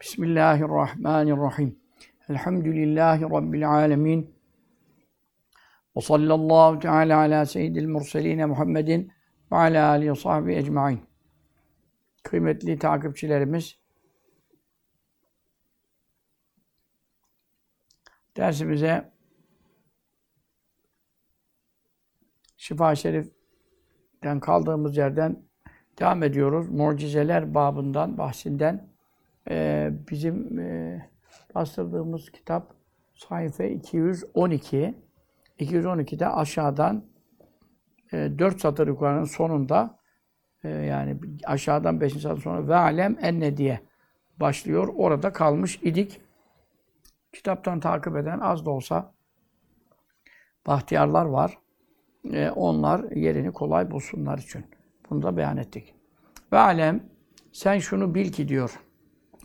Bismillahirrahmanirrahim. Elhamdülillahi Rabbil alemin. Ve sallallahu teala ala seyyidil murseline Muhammedin ve ala alihi sahbihi ecmain. Kıymetli takipçilerimiz, dersimize Şifa Şerif'ten kaldığımız yerden devam ediyoruz. Mucizeler babından, bahsinden e, bizim e, kitap sayfa 212. 212'de aşağıdan e, 4 satır yukarının sonunda e, yani aşağıdan 5. satır sonra ve alem enne diye başlıyor. Orada kalmış idik. Kitaptan takip eden az da olsa bahtiyarlar var. E, onlar yerini kolay bulsunlar için. Bunu da beyan ettik. Ve alem sen şunu bil ki diyor.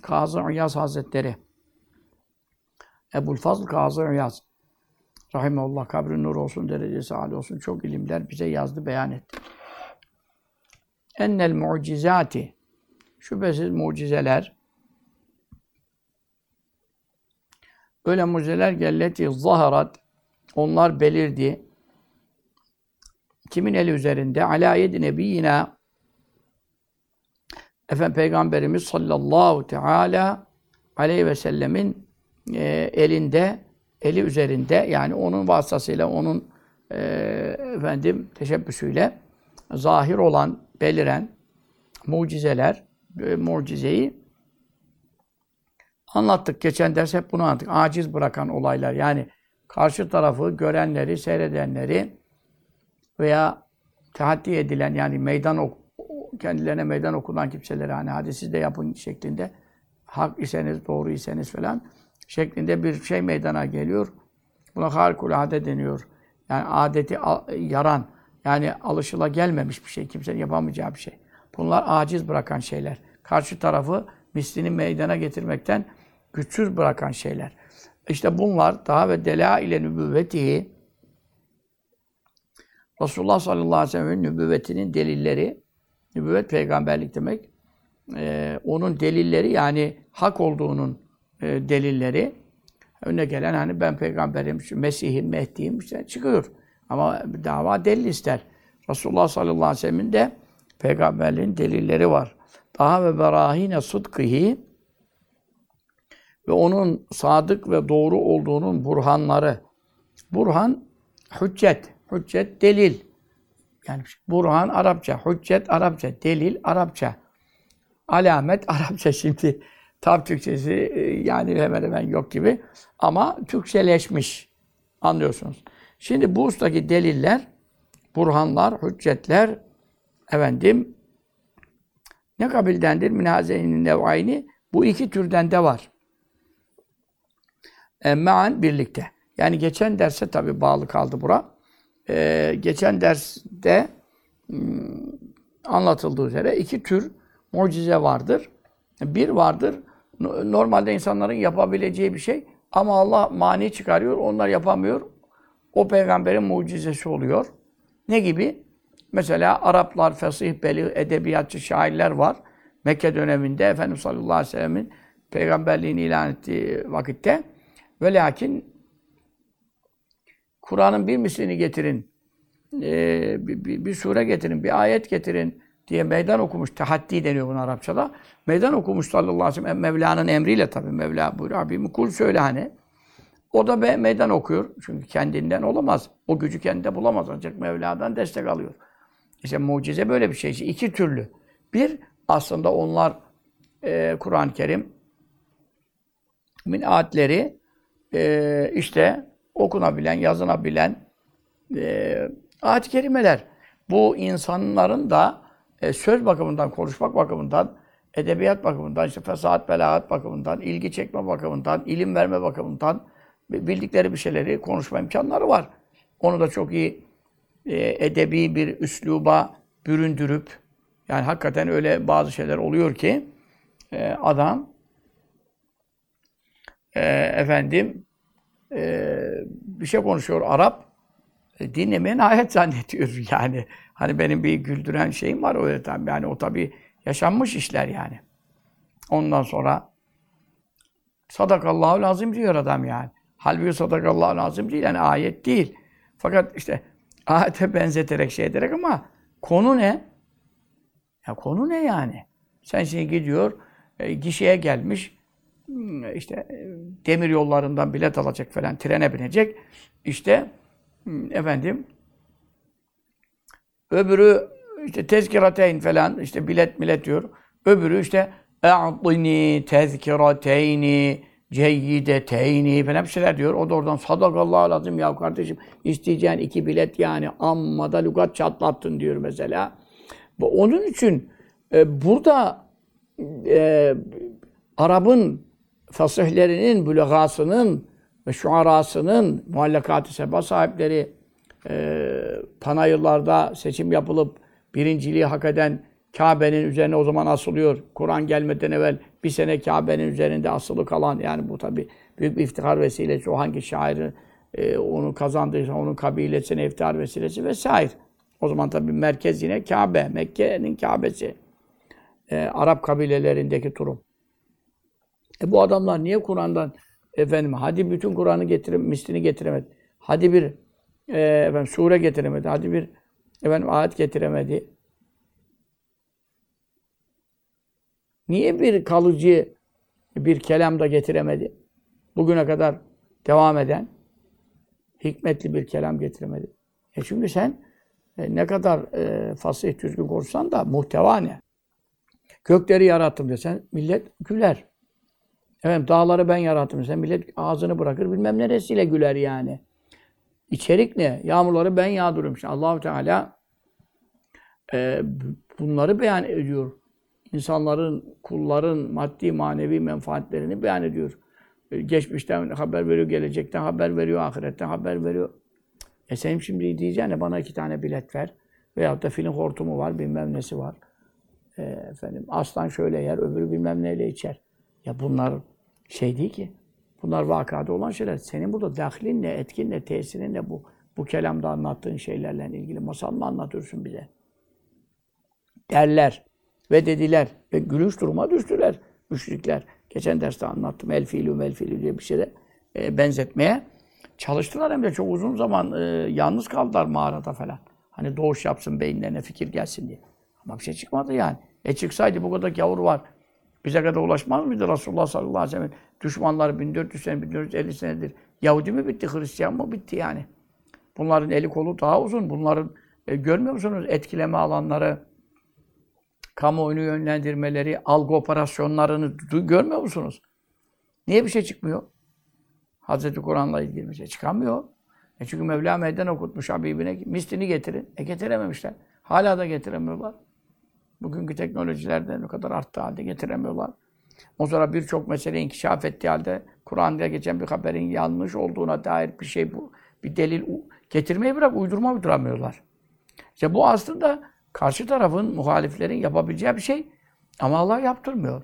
Kazı İyaz Hazretleri. Ebul Fazl Kazı İyaz. Rahimullah kabri nur olsun, derecesi âli olsun. Çok ilimler bize yazdı, beyan etti. Ennel mucizati şüphesiz mucizeler öyle mucizeler gelleti zaharat onlar belirdi. Kimin eli üzerinde? Ala yedi nebiyyina Efendim Peygamberimiz sallallahu teala aleyhi ve sellemin e, elinde, eli üzerinde yani onun vasıtasıyla, onun e, efendim teşebbüsüyle zahir olan, beliren mucizeler, e, mucizeyi anlattık. Geçen ders hep bunu anlattık. Aciz bırakan olaylar yani karşı tarafı görenleri, seyredenleri veya tehaddi edilen yani meydan ok kendilerine meydan okunan kimselere hani hadi siz de yapın şeklinde hak iseniz, doğru iseniz falan şeklinde bir şey meydana geliyor. Buna harikulade deniyor. Yani adeti yaran, yani alışıla gelmemiş bir şey, kimsenin yapamayacağı bir şey. Bunlar aciz bırakan şeyler. Karşı tarafı mislini meydana getirmekten güçsüz bırakan şeyler. İşte bunlar daha ve dela ile nübüvvetihi Resulullah sallallahu aleyhi ve sellem'in nübüvvetinin delilleri Nübüvvet peygamberlik demek. Ee, onun delilleri yani hak olduğunun e, delilleri önüne gelen hani ben peygamberim, Mesih'im, Mehdi'yim işte çıkıyor. Ama dava delil ister. Resulullah sallallahu aleyhi ve sellem'in de peygamberliğin delilleri var. Daha ve berahine sudkihi ve onun sadık ve doğru olduğunun burhanları. Burhan hüccet, hüccet delil. Yani Burhan Arapça, hüccet Arapça, delil Arapça, alamet Arapça şimdi tam Türkçesi e, yani hemen hemen yok gibi ama Türkçeleşmiş. Anlıyorsunuz. Şimdi bu ustaki deliller, burhanlar, hüccetler efendim ne kabildendir? Minazeynin nev'ayni bu iki türden de var. E, mean birlikte. Yani geçen derse tabi bağlı kaldı bura e, geçen derste hmm, anlatıldığı üzere iki tür mucize vardır. Bir vardır, normalde insanların yapabileceği bir şey ama Allah mani çıkarıyor, onlar yapamıyor. O peygamberin mucizesi oluyor. Ne gibi? Mesela Araplar, fesih, beli, edebiyatçı, şairler var. Mekke döneminde Efendimiz sallallahu aleyhi ve sellemin peygamberliğini ilan ettiği vakitte. Ve lakin Kur'an'ın bir mislini getirin, e, bir, bir, bir sure getirin, bir ayet getirin diye meydan okumuş. Tehaddi deniyor bunu Arapçada. Meydan okumuş sallallahu aleyhi ve sellem. Mevla'nın emriyle tabii. Mevla buyuruyor. Abim kul söyle hani. O da be, meydan okuyor. Çünkü kendinden olamaz. O gücü kendinde bulamaz. Ancak Mevla'dan destek alıyor. İşte mucize böyle bir şey. İşte iki türlü. Bir, aslında onlar e, Kur'an-ı Kerim min ayetleri e, işte okunabilen, yazınabilen e, ayet-i kerimeler. Bu insanların da e, söz bakımından, konuşmak bakımından, edebiyat bakımından, işte fesahat, belagat bakımından, ilgi çekme bakımından, ilim verme bakımından bildikleri bir şeyleri konuşma imkanları var. Onu da çok iyi e, edebi bir üsluba büründürüp, yani hakikaten öyle bazı şeyler oluyor ki e, adam e, efendim e, bir şey konuşuyor Arap. E, dinlemeyen ayet zannediyor yani. Hani benim bir güldüren şeyim var öyle tabii. Yani o tabii yaşanmış işler yani. Ondan sonra Sadakallahu lazım diyor adam yani. Halbuki sadakallahu lazım değil yani ayet değil. Fakat işte ayete benzeterek şey ederek ama konu ne? Ya konu ne yani? Sen şimdi gidiyor, e, gişeye gelmiş, işte e, demir yollarından bilet alacak falan, trene binecek. İşte hmm, efendim öbürü işte tezkirateyn falan işte bilet millet diyor. Öbürü işte e'dini tezkirateyni ceyyideteyni falan bir şeyler diyor. O da oradan sadakallahu lazım ya kardeşim isteyeceğin iki bilet yani amma da lügat çatlattın diyor mesela. Onun için e, burada e, Arap'ın fasihlerinin, bülegasının ve şuarasının, muhallakat-ı seba sahipleri e, panayırlarda seçim yapılıp birinciliği hak eden Kabe'nin üzerine o zaman asılıyor. Kur'an gelmeden evvel bir sene Kabe'nin üzerinde asılı kalan yani bu tabi büyük bir iftihar vesilesi. O hangi şairi e, onu kazandıysa onun kabilesine iftihar vesilesi vesaire. O zaman tabi merkez yine Kabe, Mekke'nin Kabe'si. E, Arap kabilelerindeki durum. E bu adamlar niye Kur'an'dan efendim hadi bütün Kur'an'ı getirin, mislini getiremedi. Hadi bir e, efendim sure getiremedi. Hadi bir efendim ayet getiremedi. Niye bir kalıcı bir kelam da getiremedi? Bugüne kadar devam eden hikmetli bir kelam getiremedi. E çünkü sen e, ne kadar e, fasih düzgün konuşsan da muhteva ne? Gökleri yarattım desen millet güler. Efendim dağları ben yarattım desen millet ağzını bırakır bilmem neresiyle güler yani. İçerik ne? Yağmurları ben yağdırıyorum. İşte Allahu Teala e, bunları beyan ediyor. İnsanların, kulların maddi manevi menfaatlerini beyan ediyor. E, Geçmişten haber veriyor, gelecekten haber veriyor, ahiretten haber veriyor. E senin şimdi diyeceğine bana iki tane bilet ver. Veyahut da filin hortumu var, bilmem nesi var. E, efendim aslan şöyle yer, öbürü bilmem neyle içer. Ya bunlar şey değil ki. Bunlar vakada olan şeyler. Senin burada dahlin ne, etkin ne, tesirin ne bu? Bu kelamda anlattığın şeylerle ilgili masal mı anlatıyorsun bize? Derler ve dediler ve gülünç duruma düştüler müşrikler. Geçen derste anlattım. El fiilü mel fiilü diye bir şeyde e, benzetmeye çalıştılar hem de çok uzun zaman e, yalnız kaldılar mağarada falan. Hani doğuş yapsın beyinlerine fikir gelsin diye. Ama bir şey çıkmadı yani. E çıksaydı bu kadar gavur var. Bize kadar ulaşmaz mıydı Resulullah sallallahu aleyhi ve sellem? Düşmanları 1400 sene, 1450 senedir. Yahudi mi bitti, Hristiyan mı bitti yani? Bunların eli kolu daha uzun. Bunların e, görmüyor musunuz etkileme alanları, kamuoyunu yönlendirmeleri, algı operasyonlarını du- görmüyor musunuz? Niye bir şey çıkmıyor? Hazreti Kur'an'la ilgili bir şey çıkamıyor. E çünkü Mevla meydan okutmuş Habibine, mislini getirin. E getirememişler. Hala da getiremiyorlar. Bugünkü teknolojilerden ne kadar arttığı halde getiremiyorlar. O sonra birçok mesele inkişaf ettiği halde Kur'an'da geçen bir haberin yanlış olduğuna dair bir şey bu bir delil getirmeyi bırak uydurma uyduramıyorlar. İşte bu aslında karşı tarafın, muhaliflerin yapabileceği bir şey ama Allah yaptırmıyor.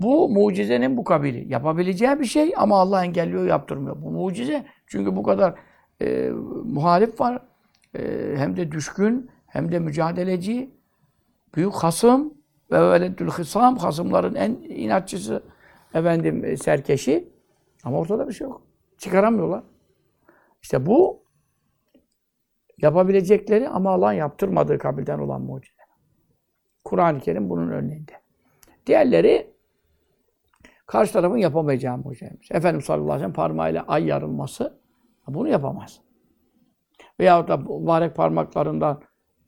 Bu mucizenin bu kabili. Yapabileceği bir şey ama Allah engelliyor, yaptırmıyor. Bu mucize. Çünkü bu kadar e, muhalif var. E, hem de düşkün, hem de mücadeleci. Büyük hasım ve veledül hısam. Hasımların en inatçısı, efendim, e, serkeşi. Ama ortada bir şey yok. Çıkaramıyorlar. İşte bu yapabilecekleri ama Allah'ın yaptırmadığı kabilden olan mucize. Kur'an-ı Kerim bunun örneğinde. Diğerleri karşı tarafın yapamayacağı mucizemiz. Efendimiz sallallahu aleyhi ve sellem parmağıyla ay yarılması bunu yapamaz. Veyahut da mübarek parmaklarından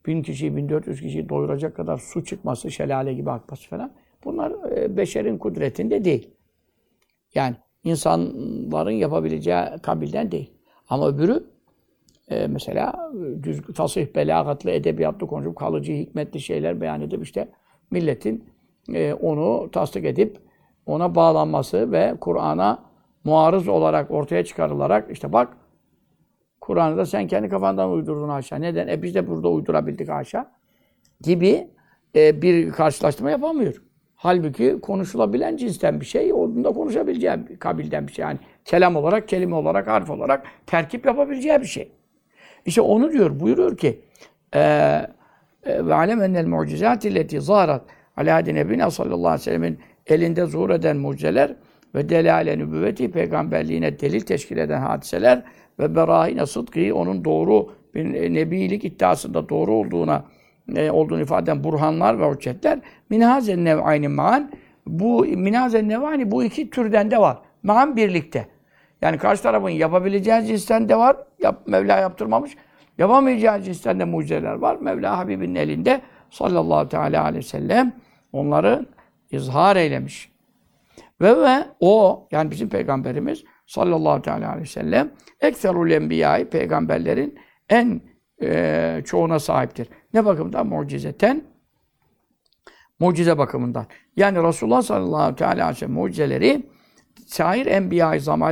bin kişiyi, 1400 kişiyi doyuracak kadar su çıkması, şelale gibi akması falan. Bunlar e, beşerin kudretinde değil. Yani insanların yapabileceği kabilden değil. Ama öbürü e, mesela düz, fasih, belagatlı, edebiyatlı konuşup kalıcı, hikmetli şeyler beyan edip işte milletin e, onu tasdik edip ona bağlanması ve Kur'an'a muarız olarak ortaya çıkarılarak işte bak Kur'an'ı da sen kendi kafandan uydurdun aşağı. Neden? E biz de burada uydurabildik aşağı. Gibi e, bir karşılaştırma yapamıyor. Halbuki konuşulabilen cinsten bir şey, onun da konuşabileceği bir kabilden bir şey. Yani kelam olarak, kelime olarak, harf olarak terkip yapabileceği bir şey. İşte onu diyor, buyuruyor ki ve alem ennel mucizati leti zaharat ala hadi nebina sallallahu aleyhi ve sellemin elinde zuhur eden mucizeler ve delale nübüvveti peygamberliğine delil teşkil eden hadiseler ve berahine sıdkı onun doğru bir nebilik iddiasında doğru olduğuna e, olduğunu ifade eden burhanlar ve hüccetler minhazen nev'ayni ma'an bu minhazen nev'ayni bu iki türden de var. Ma'an birlikte. Yani karşı tarafın yapabileceği cinsten de var. Yap, Mevla yaptırmamış. Yapamayacağı cinsten de mucizeler var. Mevla Habibinin elinde sallallahu teala aleyhi ve sellem onları izhar eylemiş. Ve ve o yani bizim peygamberimiz sallallahu teala aleyhi ve sellem ekserul enbiyayı peygamberlerin en e, çoğuna sahiptir. Ne bakımdan? Mucizeten mucize bakımından. Yani Resulullah sallallahu teala aleyhi ve sellem mucizeleri sair enbiya-i zam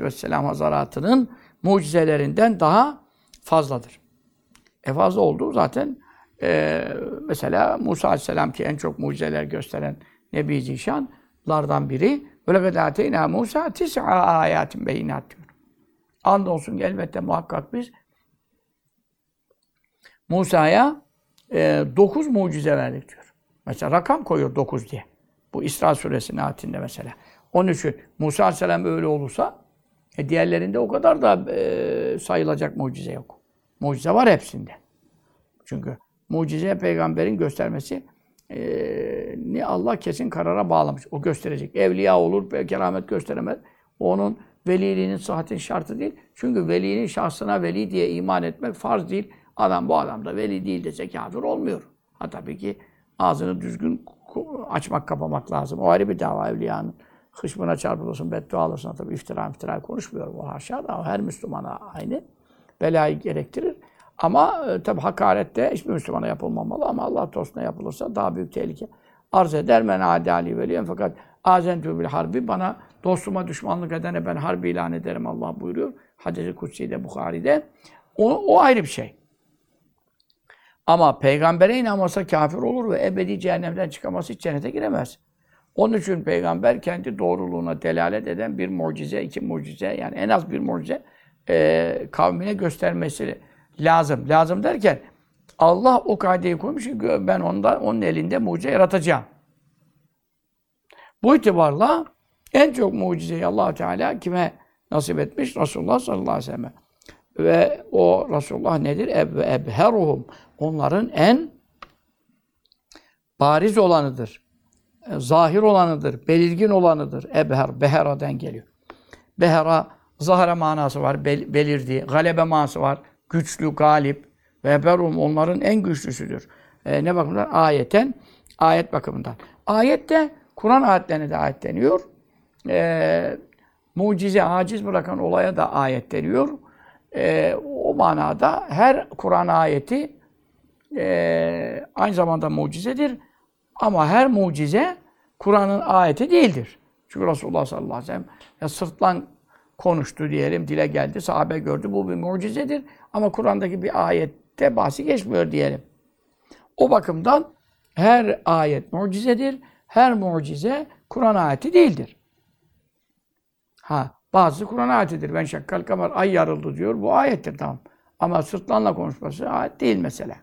vesselam hazaratının mucizelerinden daha fazladır. E fazla olduğu zaten e, mesela Musa aleyhisselam ki en çok mucizeler gösteren Nebi Zişanlardan biri böyle kadar Musa tis'a ayatin beyinat diyor. Andolsun ki elbette muhakkak biz Musa'ya e, dokuz mucize verdik diyor. Mesela rakam koyuyor dokuz diye. Bu İsra suresinin ayetinde mesela. Onun için Musa Aleyhisselam öyle olursa e, diğerlerinde o kadar da e, sayılacak mucize yok. Mucize var hepsinde. Çünkü mucize peygamberin göstermesi e, ne Allah kesin karara bağlamış. O gösterecek. Evliya olur, keramet gösteremez. Onun veliliğinin sıhhatin şartı değil. Çünkü velinin şahsına veli diye iman etmek farz değil. Adam bu adam da veli değil dese kafir olmuyor. Ha tabii ki ağzını düzgün açmak, kapamak lazım. O ayrı bir dava evliyanın. Hışmına çarpılırsın, beddua alırsın. Tabii iftira iftira konuşmuyorum o haşa da. Her Müslümana aynı. Belayı gerektirir. Ama e, tabi hakarette hiçbir Müslümana yapılmamalı ama Allah dostuna yapılırsa daha büyük tehlike arz eder. Men adali veliyen fakat azentü bil harbi bana dostuma düşmanlık edene ben harbi ilan ederim Allah buyuruyor. Hadis-i Kutsi'de, Bukhari'de. O, o ayrı bir şey. Ama peygambere inanmasa kafir olur ve ebedi cehennemden çıkaması hiç cennete giremez. Onun için peygamber kendi doğruluğuna delalet eden bir mucize, iki mucize yani en az bir mucize e, kavmine göstermesi lazım. Lazım derken Allah o kaideyi koymuş ki ben onda, onun elinde mucize yaratacağım. Bu itibarla en çok mucizeyi allah Teala kime nasip etmiş? Resulullah sallallahu aleyhi ve sellem. Ve o Resulullah nedir? Eb ebheruhum. Onların en bariz olanıdır. E, zahir olanıdır, belirgin olanıdır. Ebher, behera'dan geliyor. Behera, zahara manası var, bel, belirdiği. Galebe manası var, güçlü, galip. Ve berum onların en güçlüsüdür. E, ne bakımdan? Ayeten, ayet bakımından. Ayette, Kur'an ayetlerine de ayet deniyor. E, mucize, aciz bırakan olaya da ayet deniyor. E, o manada her Kur'an ayeti e, aynı zamanda mucizedir. Ama her mucize Kur'an'ın ayeti değildir. Çünkü Resulullah sallallahu aleyhi ve sellem ya sırtlan konuştu diyelim, dile geldi, sahabe gördü. Bu bir mucizedir. Ama Kur'an'daki bir ayette bahsi geçmiyor diyelim. O bakımdan her ayet mucizedir. Her mucize Kur'an ayeti değildir. Ha, bazı Kur'an ayetidir. Ben şakkal kamar ay yarıldı diyor. Bu ayettir tamam. Ama sırtlanla konuşması ayet değil mesela.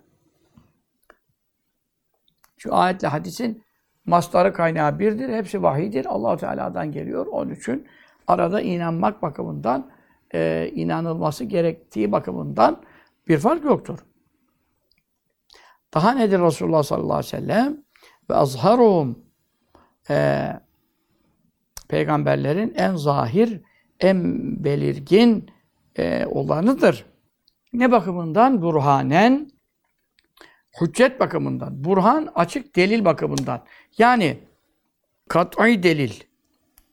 Şu ayetle hadisin mastarı kaynağı birdir. Hepsi vahidir. Allahu Teala'dan geliyor. Onun için arada inanmak bakımından, e, inanılması gerektiği bakımından bir fark yoktur. Daha nedir Resulullah sallallahu aleyhi ve sellem? Ve azharum e, peygamberlerin en zahir, en belirgin e, olanıdır. Ne bakımından? Burhanen hüccet bakımından, burhan açık delil bakımından. Yani kat'i delil,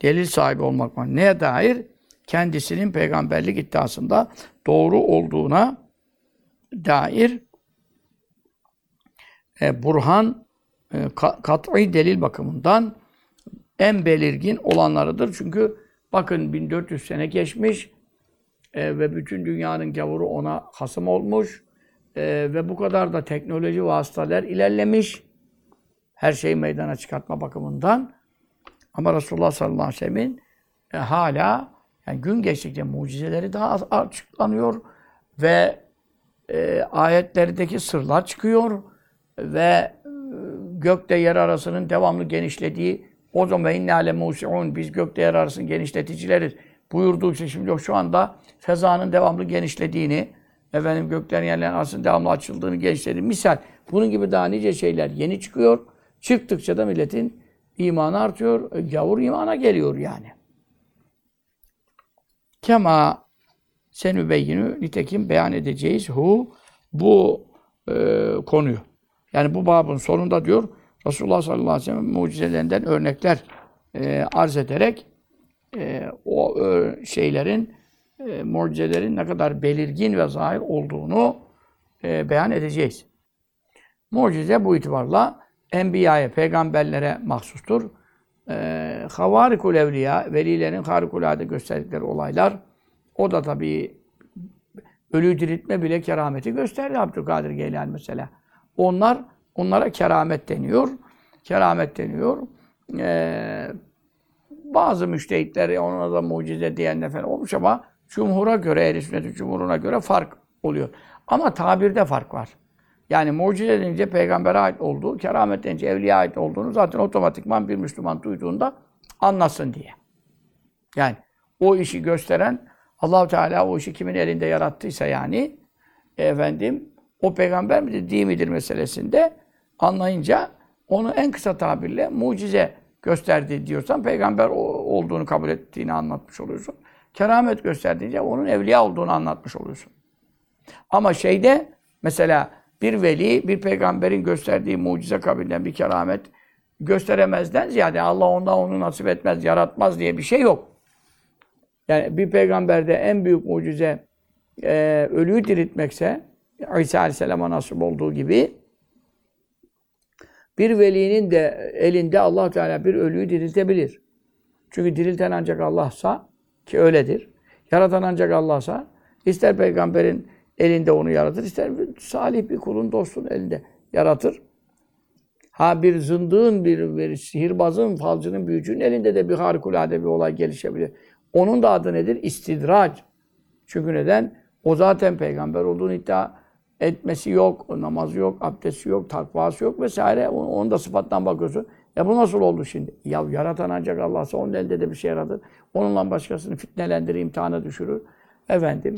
delil sahibi olmak var. Neye dair? Kendisinin peygamberlik iddiasında doğru olduğuna dair e, burhan e, kat'i delil bakımından en belirgin olanlarıdır. Çünkü bakın 1400 sene geçmiş e, ve bütün dünyanın gavuru ona hasım olmuş. Ee, ve bu kadar da teknoloji vasıtalar ilerlemiş. Her şeyi meydana çıkartma bakımından. Ama Resulullah sallallahu aleyhi ve sellem'in e, hala yani gün geçtikçe mucizeleri daha açıklanıyor ve e, ayetlerdeki sırlar çıkıyor ve e, gökte yer arasının devamlı genişlediği O zaman inne ale musiun biz gökte yer arasını genişleticileriz. Buyurdukça şimdi yok şu anda fezanın devamlı genişlediğini, efendim göklerin yerlerin arasının devamlı açıldığını genişlediğini misal. Bunun gibi daha nice şeyler yeni çıkıyor. Çıktıkça da milletin imanı artıyor. Gavur imana geliyor yani. Kema senübeyyinü nitekim beyan edeceğiz hu bu e, konuyu. Yani bu babın sonunda diyor Resulullah sallallahu aleyhi ve sellem mucizelerinden örnekler e, arz ederek e, o e, şeylerin e, mucizelerin ne kadar belirgin ve zahir olduğunu e, beyan edeceğiz. Mucize bu itibarla enbiyaya, peygamberlere mahsustur. E, havarikul evliya, velilerin harikulade gösterdikleri olaylar. O da tabii ölü diriltme bile kerameti gösterdi Abdülkadir Geylani mesela. Onlar, onlara keramet deniyor. Keramet deniyor. Ee, bazı müştehitler ona da mucize diyenler falan olmuş ama cumhura göre, ehl sünnetin cumhuruna göre fark oluyor. Ama tabirde fark var. Yani mucize denince peygambere ait olduğu, keramet denince evliya ait olduğunu zaten otomatikman bir Müslüman duyduğunda anlasın diye. Yani o işi gösteren allah Teala o işi kimin elinde yarattıysa yani efendim o peygamber midir, değil midir meselesinde anlayınca onu en kısa tabirle mucize gösterdi diyorsan peygamber olduğunu kabul ettiğini anlatmış oluyorsun. Keramet gösterdiğince onun evliya olduğunu anlatmış oluyorsun. Ama şeyde mesela bir veli bir peygamberin gösterdiği mucize kabilinden bir keramet gösteremezden ziyade Allah ondan onu nasip etmez, yaratmaz diye bir şey yok. Yani bir peygamberde en büyük mucize e, ölüyü diriltmekse İsa Aleyhisselam'a nasip olduğu gibi bir velinin de elinde allah Teala bir ölüyü diriltebilir. Çünkü dirilten ancak Allah'sa ki öyledir. Yaratan ancak Allah'sa ister peygamberin elinde onu yaratır, ister salih bir kulun dostun elinde yaratır. Ha bir zındığın, bir, bir sihirbazın, falcının, büyücünün elinde de bir harikulade bir olay gelişebilir. Onun da adı nedir? İstidrac. Çünkü neden? O zaten peygamber olduğunu iddia etmesi yok, namazı yok, abdesti yok, takvası yok vesaire. Onun da sıfattan bakıyorsun. Ya bu nasıl oldu şimdi? Ya yaratan ancak Allah'sa onun elde de bir şey yaratır. Onunla başkasını fitnelendirir, imtihana düşürür. Efendim,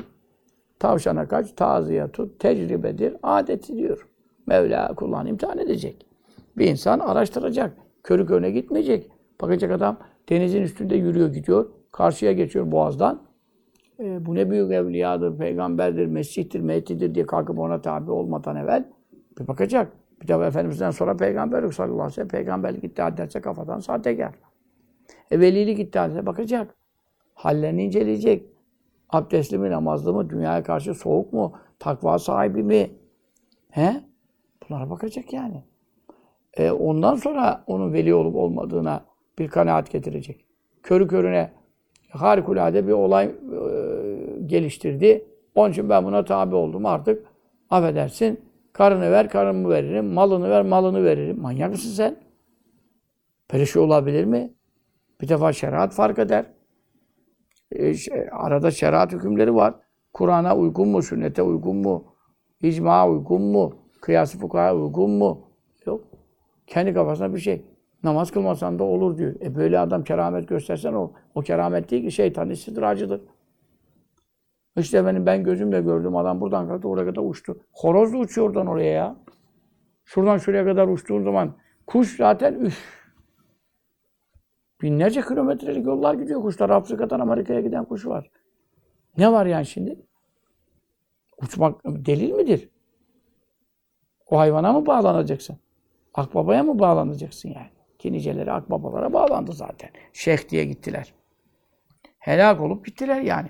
tavşana kaç, tazıya tut, tecrübedir, adeti diyor. Mevla kullarını imtihan edecek. Bir insan araştıracak. Körü körüne gitmeyecek. Bakacak adam denizin üstünde yürüyor gidiyor. Karşıya geçiyor boğazdan. E, bu ne büyük evliyadır, peygamberdir, mesihtir, mehdidir diye kalkıp ona tabi olmadan evvel bir bakacak. Bir de Efendimiz'den sonra peygamberlik sallallahu aleyhi ve sellem peygamberlik iddia ederse kafadan sahtekar. E velilik iddia ederse bakacak. Hallerini inceleyecek. Abdestli mi, namazlı mı, dünyaya karşı soğuk mu, takva sahibi mi? He? Bunlara bakacak yani. E, ondan sonra onun veli olup olmadığına bir kanaat getirecek. Körü körüne harikulade bir olay e, geliştirdi. Onun için ben buna tabi oldum artık. Affedersin, karını ver, karımı veririm, malını ver, malını veririm. Manyak mısın sen? Böyle olabilir mi? Bir defa şeriat fark eder. E, şey, arada şeriat hükümleri var. Kur'an'a uygun mu, sünnete uygun mu, icma uygun mu, kıyas-ı fukaya uygun mu? Yok. Kendi kafasına bir şey. Namaz kılmasan da olur diyor. E böyle adam keramet göstersen o, o keramet değil ki şeytan istidracıdır. İşte benim ben gözümle gördüm adam buradan kalktı oraya kadar uçtu. Horoz da uçuyor oradan oraya ya. Şuradan şuraya kadar uçtuğun zaman kuş zaten üf. Binlerce kilometrelik yollar gidiyor kuşlar. Afrika'dan Amerika'ya giden kuş var. Ne var yani şimdi? Uçmak delil midir? O hayvana mı bağlanacaksın? Akbabaya mı bağlanacaksın yani? Ki akbabalara bağlandı zaten. Şeyh diye gittiler. Helak olup gittiler yani.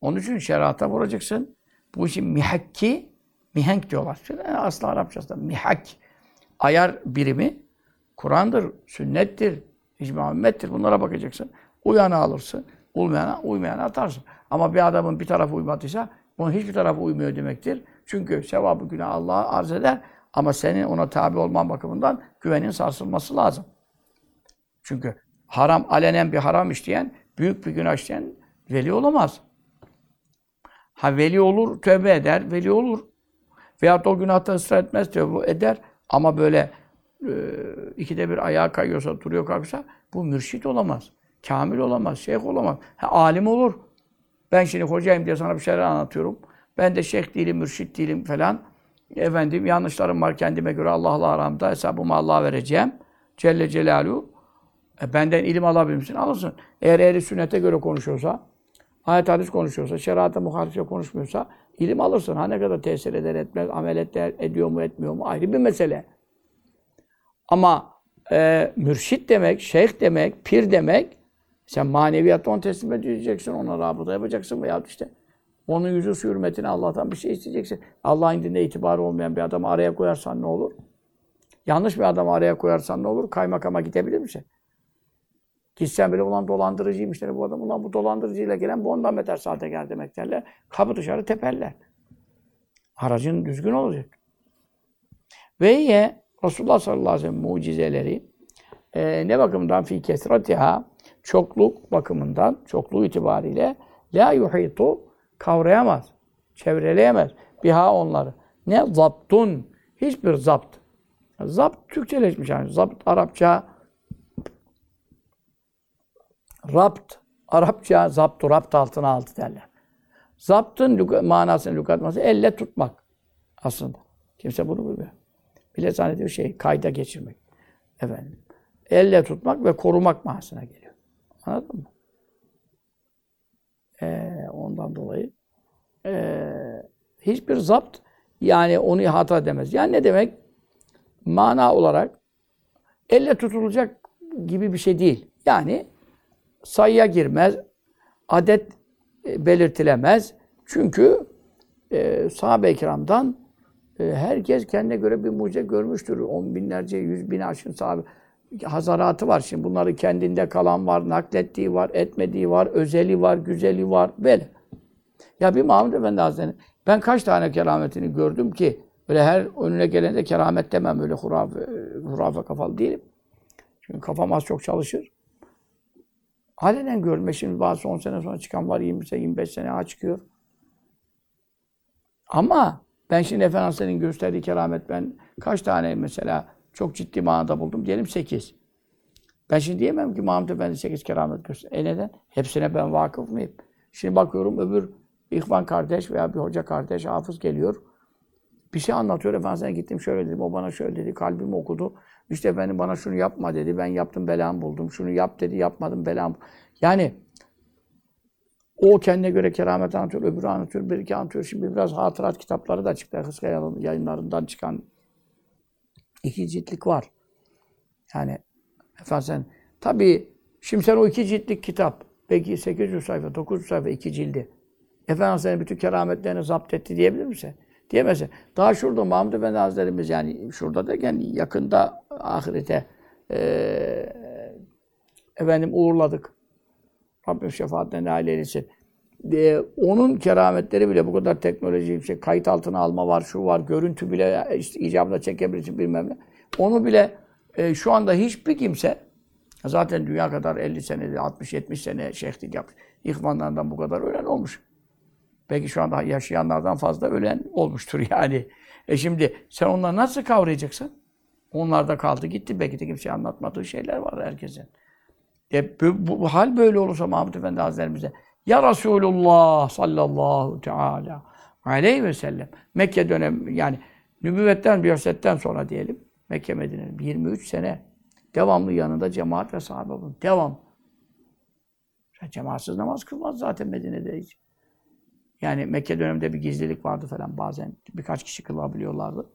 Onun için şerata vuracaksın. Bu işin mihakki, mihenk diyorlar. Aslı Arapçasında mihak. Ayar birimi Kur'an'dır, sünnettir, icma ümmettir. Bunlara bakacaksın. Uyanı alırsın. Uymayana, uymayana atarsın. Ama bir adamın bir tarafı uymadıysa onun hiçbir tarafı uymuyor demektir. Çünkü sevabı günah Allah'a arz eder. Ama senin ona tabi olman bakımından güvenin sarsılması lazım. Çünkü haram, alenen bir haram işleyen, büyük bir günah işleyen veli olamaz. Ha veli olur, tövbe eder, veli olur. Veyahut o günahta ısrar etmez, tövbe eder. Ama böyle ikide bir ayağa kayıyorsa, duruyor kalksa bu mürşit olamaz. Kamil olamaz, şeyh olamaz. Ha, alim olur. Ben şimdi hocayım diye sana bir şeyler anlatıyorum. Ben de şeyh değilim, mürşit değilim falan. Efendim yanlışlarım var kendime göre Allah'la aramda. Hesabımı Allah'a vereceğim. Celle Celaluhu. E, benden ilim alabilir misin? Alırsın. Eğer ehli sünnete göre konuşuyorsa, ayet hadis konuşuyorsa, şerata muhalife konuşmuyorsa ilim alırsın. Ha ne kadar tesir eder etmez, amel eder, ediyor mu etmiyor mu ayrı bir mesele. Ama e, mürşit demek, şeyh demek, pir demek, sen maneviyatta onu teslim edeceksin, ona rabıta yapacaksın veya işte onun yüzü su hürmetine Allah'tan bir şey isteyeceksin. Allah'ın indinde itibarı olmayan bir adamı araya koyarsan ne olur? Yanlış bir adamı araya koyarsan ne olur? Kaymakama gidebilir misin? Gitsen bile ulan dolandırıcıymış bu adam. Ulan bu dolandırıcıyla gelen bu ondan beter sahtekar demek derler. Kapı dışarı teperler. Aracın düzgün olacak. Ve ye Resulullah sallallahu aleyhi ve sellem mucizeleri e, ne bakımdan fi kesratiha çokluk bakımından, çokluğu itibariyle la yuhitu kavrayamaz, çevreleyemez biha onları. Ne zaptun, hiçbir zapt. Zapt Türkçeleşmiş yani. Zapt Arapça rapt Arapça zaptu rapt altına altı derler. Zaptın manasını lügatması elle tutmak aslında. Kimse bunu bilmiyor. Bile zannediyor şey kayda geçirmek. Efendim. Elle tutmak ve korumak manasına geliyor. Anladın mı? Ee, ondan dolayı ee, hiçbir zapt yani onu hata demez. Yani ne demek? Mana olarak elle tutulacak gibi bir şey değil. Yani sayıya girmez, adet e, belirtilemez. Çünkü e, sahabe-i kiramdan e, herkes kendine göre bir mucize görmüştür. On binlerce, yüz bin aşkın sahabe hazaratı var. Şimdi bunları kendinde kalan var, naklettiği var, etmediği var, özeli var, güzeli var. Böyle. Ya bir Mahmud Efendi Hazretleri, ben kaç tane kerametini gördüm ki böyle her önüne gelende keramet demem öyle hurafe, hurafe kafalı değilim. Çünkü kafam az çok çalışır. Halenen görme şimdi bazı 10 sene sonra çıkan var 20 sene, 25 sene çıkıyor. Ama ben şimdi Efendimiz'in gösterdiği keramet ben kaç tane mesela çok ciddi manada buldum. Diyelim 8. Ben şimdi diyemem ki Mahmud Efendi 8 keramet göster. E neden? Hepsine ben vakıf mıyım? Şimdi bakıyorum öbür ihvan kardeş veya bir hoca kardeş, hafız geliyor. Bir şey anlatıyor. Efendimiz'e gittim şöyle dedim. O bana şöyle dedi. Kalbim okudu. İşte efendim bana şunu yapma dedi. Ben yaptım belamı buldum. Şunu yap dedi. Yapmadım belamı. Yani o kendine göre keramet anlatıyor. Öbürü anlatıyor. Bir iki anlatıyor. Şimdi biraz hatırat kitapları da çıktı. Hıska yayınlarından çıkan iki ciltlik var. Yani efendim sen tabii şimdi sen o iki ciltlik kitap belki 800 sayfa, 900 sayfa iki cildi. Efendimiz senin bütün kerametlerini zapt etti diyebilir misin? Diyemezsin. Daha şurada Mahmud Efendi Hazretlerimiz yani şurada derken yakında ahirete e, efendim uğurladık. Rabbim şefaatine nail eylesin. E, onun kerametleri bile bu kadar teknoloji, şey, kayıt altına alma var, şu var, görüntü bile işte, icabında çekebilirsin bilmem ne. Onu bile e, şu anda hiçbir kimse zaten dünya kadar 50 sene, 60-70 sene şeyhlik yapmış. İhvanlardan bu kadar ölen olmuş. Belki şu anda yaşayanlardan fazla ölen olmuştur yani. E şimdi sen onları nasıl kavrayacaksın? Onlar da kaldı gitti. Belki de kimseye anlatmadığı şeyler var herkesin. E bu, bu, bu hal böyle olursa Mahmud Efendi Hazretlerimize Ya Resulullah sallallahu teala aleyhi ve sellem Mekke dönem yani nübüvvetten, biyasetten sonra diyelim Mekke Medine'nin 23 sene devamlı yanında cemaat ve sahabe bulun. Devam. Cemaatsız namaz kılmaz zaten Medine'de hiç. Yani Mekke döneminde bir gizlilik vardı falan bazen. Birkaç kişi kılabiliyorlardı.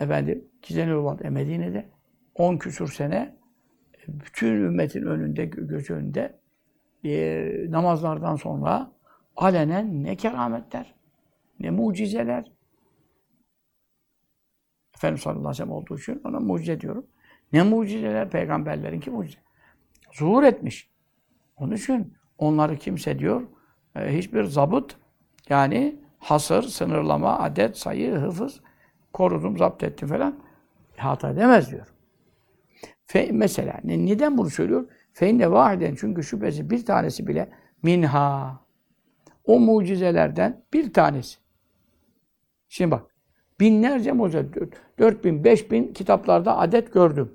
Efendim gizleniyorlardı. E Medine'de 10 küsur sene bütün ümmetin önünde, göz önünde e, namazlardan sonra alenen ne kerametler, ne mucizeler. Efendimiz sallallahu aleyhi ve sellem olduğu için ona mucize diyorum. Ne mucizeler peygamberlerin ki mucize. Zuhur etmiş. Onun için onları kimse diyor e, hiçbir zabıt yani hasır, sınırlama, adet, sayı, hıfız korudum, zapt ettim falan hata edemez diyor. Fe, mesela ne, neden bunu söylüyor? Feinne vahiden çünkü şüphesi bir tanesi bile minha o mucizelerden bir tanesi. Şimdi bak Binlerce mucize. 4000, 5000 kitaplarda adet gördüm.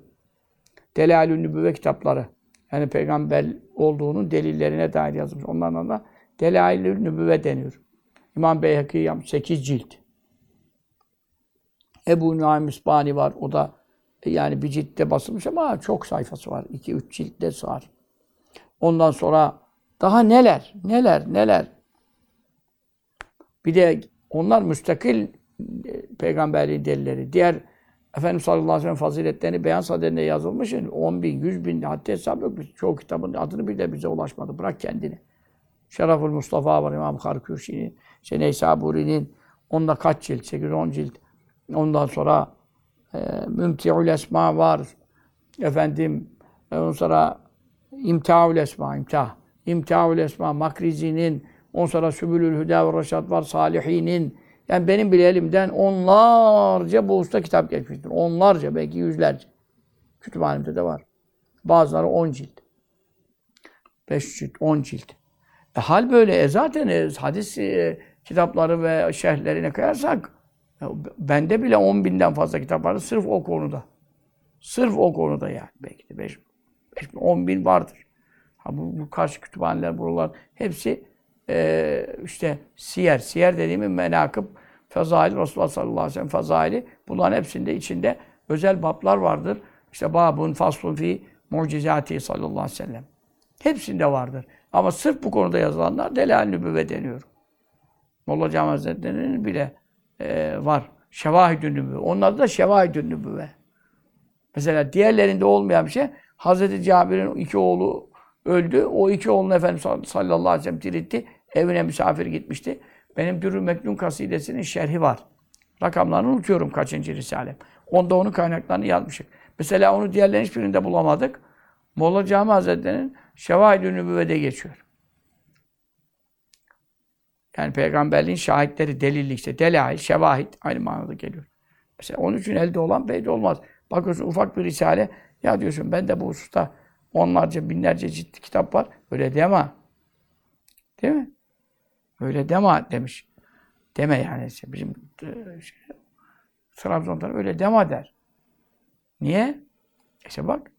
Delalü Nübüvve kitapları. Yani peygamber olduğunun delillerine dair yazılmış. Onlardan da Delailü Nübüvve deniyor. İmam Beyhaki yapmış 8 cilt. Ebu Nuaym İsbani var. O da yani bir ciltte basılmış ama çok sayfası var. 2-3 ciltte var. Ondan sonra daha neler, neler, neler. Bir de onlar müstakil e, peygamberliğin delilleri. Diğer Efendimiz sallallahu aleyhi ve sellem faziletlerini beyan sadedinde yazılmış. 10 bin, 100 bin, hatta hesap yok. Çoğu kitabın adını bile bize ulaşmadı. Bırak kendini. Şeraful Mustafa var, İmam Harkuşi'nin, işte Neysaburi'nin, onda kaç cilt? 8-10 cilt. Ondan sonra e, Mümti'ül Esma var. Efendim, e, ondan sonra İmtihaül Esma, imtah. İmtihaül Esma, Makrizi'nin, ondan sonra Sübülül Hüda ve Reşat var, Salihinin. Yani benim bile elimden onlarca bu usta kitap geçmiştir. Onlarca, belki yüzlerce. Kütüphanemde de var. Bazıları 10 cilt. 5 cilt, 10 cilt. E, hal böyle. E zaten e, hadis e, kitapları ve şerhlerine kıyarsak bende bile 10 binden fazla kitap var. Sırf o konuda. Sırf o konuda yani. Belki de 5, 5 bin, 10 bin vardır. Ha, bu, bu karşı kütüphaneler, buralar hepsi e, işte siyer. Siyer dediğimiz menakıb, fezail, Resulullah sallallahu aleyhi ve sellem fezaili. Bunların hepsinde içinde özel bablar vardır. İşte babun faslun fi mucizati sallallahu aleyhi ve sellem. Hepsinde vardır. Ama sırf bu konuda yazılanlar delal nübüvve deniyor. Molla Cami Hazretleri'nin bile e, var. Şevahidün nübüvve. Onlar da şevahidün nübüvve. Mesela diğerlerinde olmayan bir şey. Hazreti Cabir'in iki oğlu öldü. O iki oğlunu Efendimiz sallallahu aleyhi ve sellem diritti. Evine misafir gitmişti. Benim Dürrü Meknun kasidesinin şerhi var. Rakamlarını unutuyorum kaçıncı risalem. Onda onun kaynaklarını yazmışım. Mesela onu diğerlerin hiçbirinde bulamadık. Molla Cami Hazretleri'nin Şevahid-i Nübüvve'de geçiyor. Yani peygamberliğin şahitleri, delilli işte, delail, şevahid aynı manada geliyor. Mesela onun için elde olan belli olmaz. Bakıyorsun ufak bir risale, ya diyorsun ben de bu hususta onlarca, binlerce ciddi kitap var. Öyle deme. Değil mi? Öyle deme demiş. Deme yani. İşte bizim e, şey, Trabzon'dan öyle deme der. Niye? İşte bak.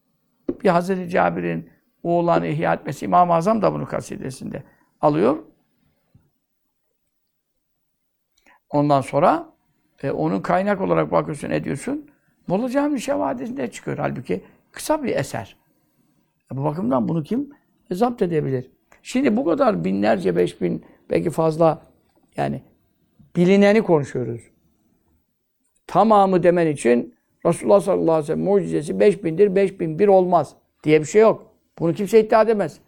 Bir Hazreti Cabir'in oğlanı ihya etmesi İmam-ı Azam da bunu kasidesinde alıyor. Ondan sonra e, onun kaynak olarak bakıyorsun, ediyorsun. Molla Cami Şevadisi'nde çıkıyor. Halbuki kısa bir eser. E, bu bakımdan bunu kim e, zapt edebilir? Şimdi bu kadar binlerce, beş bin, belki fazla yani bilineni konuşuyoruz. Tamamı demen için Resulullah sallallahu aleyhi ve sellem mucizesi beş bindir, beş bin bir olmaz diye bir şey yok. Bunu kimse iddia edemez.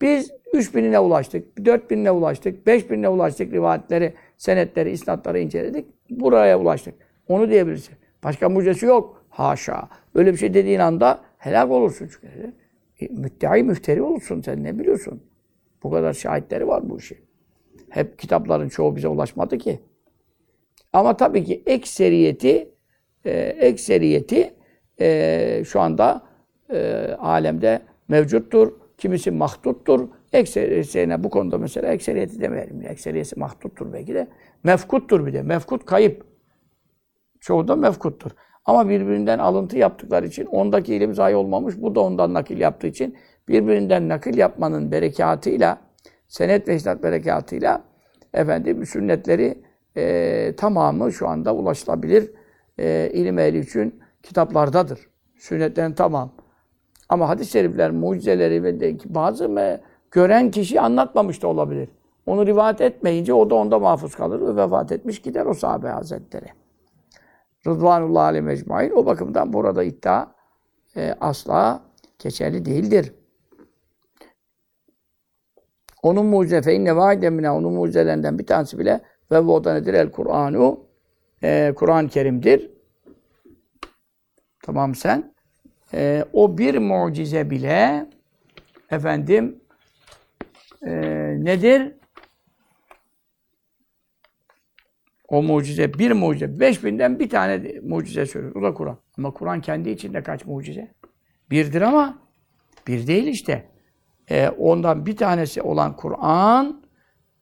Biz üç binine ulaştık, dört binine ulaştık, beş binine ulaştık rivayetleri, senetleri, isnatları inceledik. Buraya ulaştık. Onu diyebilirsin. Başka mucizesi yok. Haşa. Öyle bir şey dediğin anda helak olursun çünkü. E, müddai müfteri olursun sen ne biliyorsun? Bu kadar şahitleri var bu işin. Hep kitapların çoğu bize ulaşmadı ki. Ama tabii ki ekseriyeti e, ekseriyeti e, şu anda e, alemde mevcuttur. Kimisi mahduttur. Ekseriyetine bu konuda mesela ekseriyeti demeyelim. Ekseriyeti mahduttur belki de. Mefkuttur bir de. Mefkut kayıp. Çoğu da mefkuttur. Ama birbirinden alıntı yaptıkları için ondaki ilim zayi olmamış. Bu da ondan nakil yaptığı için birbirinden nakil yapmanın berekatıyla senet ve isnat berekatıyla efendim sünnetleri e, tamamı şu anda ulaşılabilir e, ilim ehli için kitaplardadır. Sünnetlerin tamam. Ama hadis-i şerifler, mucizeleri ve bazı me, gören kişi anlatmamış da olabilir. Onu rivayet etmeyince o da onda mahfuz kalır ve vefat etmiş gider o sahabe hazretleri. Rıdvanullah aleyhi mecmain. O bakımdan burada iddia e, asla geçerli değildir. Onun mucize fe inne vaidemine onun mucizelerinden bir tanesi bile ve bu nedir? El Kur'anu e, Kur'an-ı Kerim'dir. Tamam sen. E, o bir mucize bile efendim e, nedir? O mucize, bir mucize. Beş binden bir tane mucize söylüyor. O da Kur'an. Ama Kur'an kendi içinde kaç mucize? Birdir ama bir değil işte. Ee, ondan bir tanesi olan Kur'an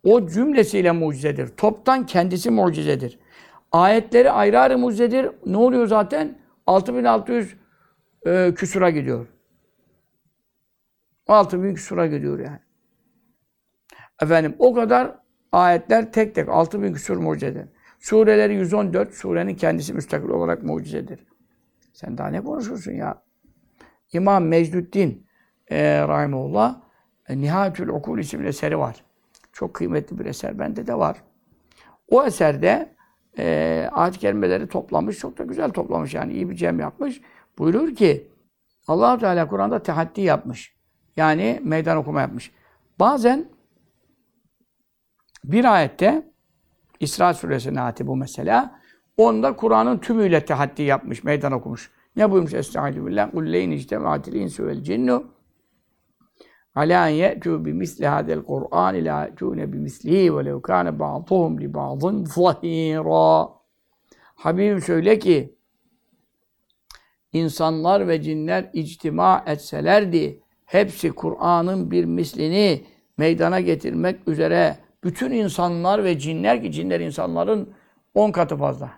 o cümlesiyle mucizedir. Toptan kendisi mucizedir. Ayetleri ayrı ayrı mucizedir. Ne oluyor zaten? 6600 e, küsura gidiyor. 6000 küsura gidiyor yani. Efendim o kadar ayetler tek tek 6000 küsur mucizedir. Sureleri 114, surenin kendisi müstakil olarak mucizedir. Sen daha ne konuşursun ya? İmam Mecduddin e, Rahimullah e, Nihayetül Okul isimli eseri var. Çok kıymetli bir eser. Bende de var. O eserde e, ayet-i kerimeleri toplamış. Çok da güzel toplamış yani. iyi bir cem yapmış. Buyurur ki allah Teala Kur'an'da tehaddi yapmış. Yani meydan okuma yapmış. Bazen bir ayette İsra suresinin ayeti bu mesela. Onda Kur'an'ın tümüyle tehaddi yapmış, meydan okumuş. Ne buyurmuş? Estaizu billah. Cinnu ala en ye'tu bi misli hadel Kur'an ila ye'tune bi mislihi ve lev kâne ba'duhum li ba'dın zahîrâ. Habibim söyle ki insanlar ve cinler ictima etselerdi hepsi Kur'an'ın bir mislini meydana getirmek üzere bütün insanlar ve cinler ki cinler insanların on katı fazla.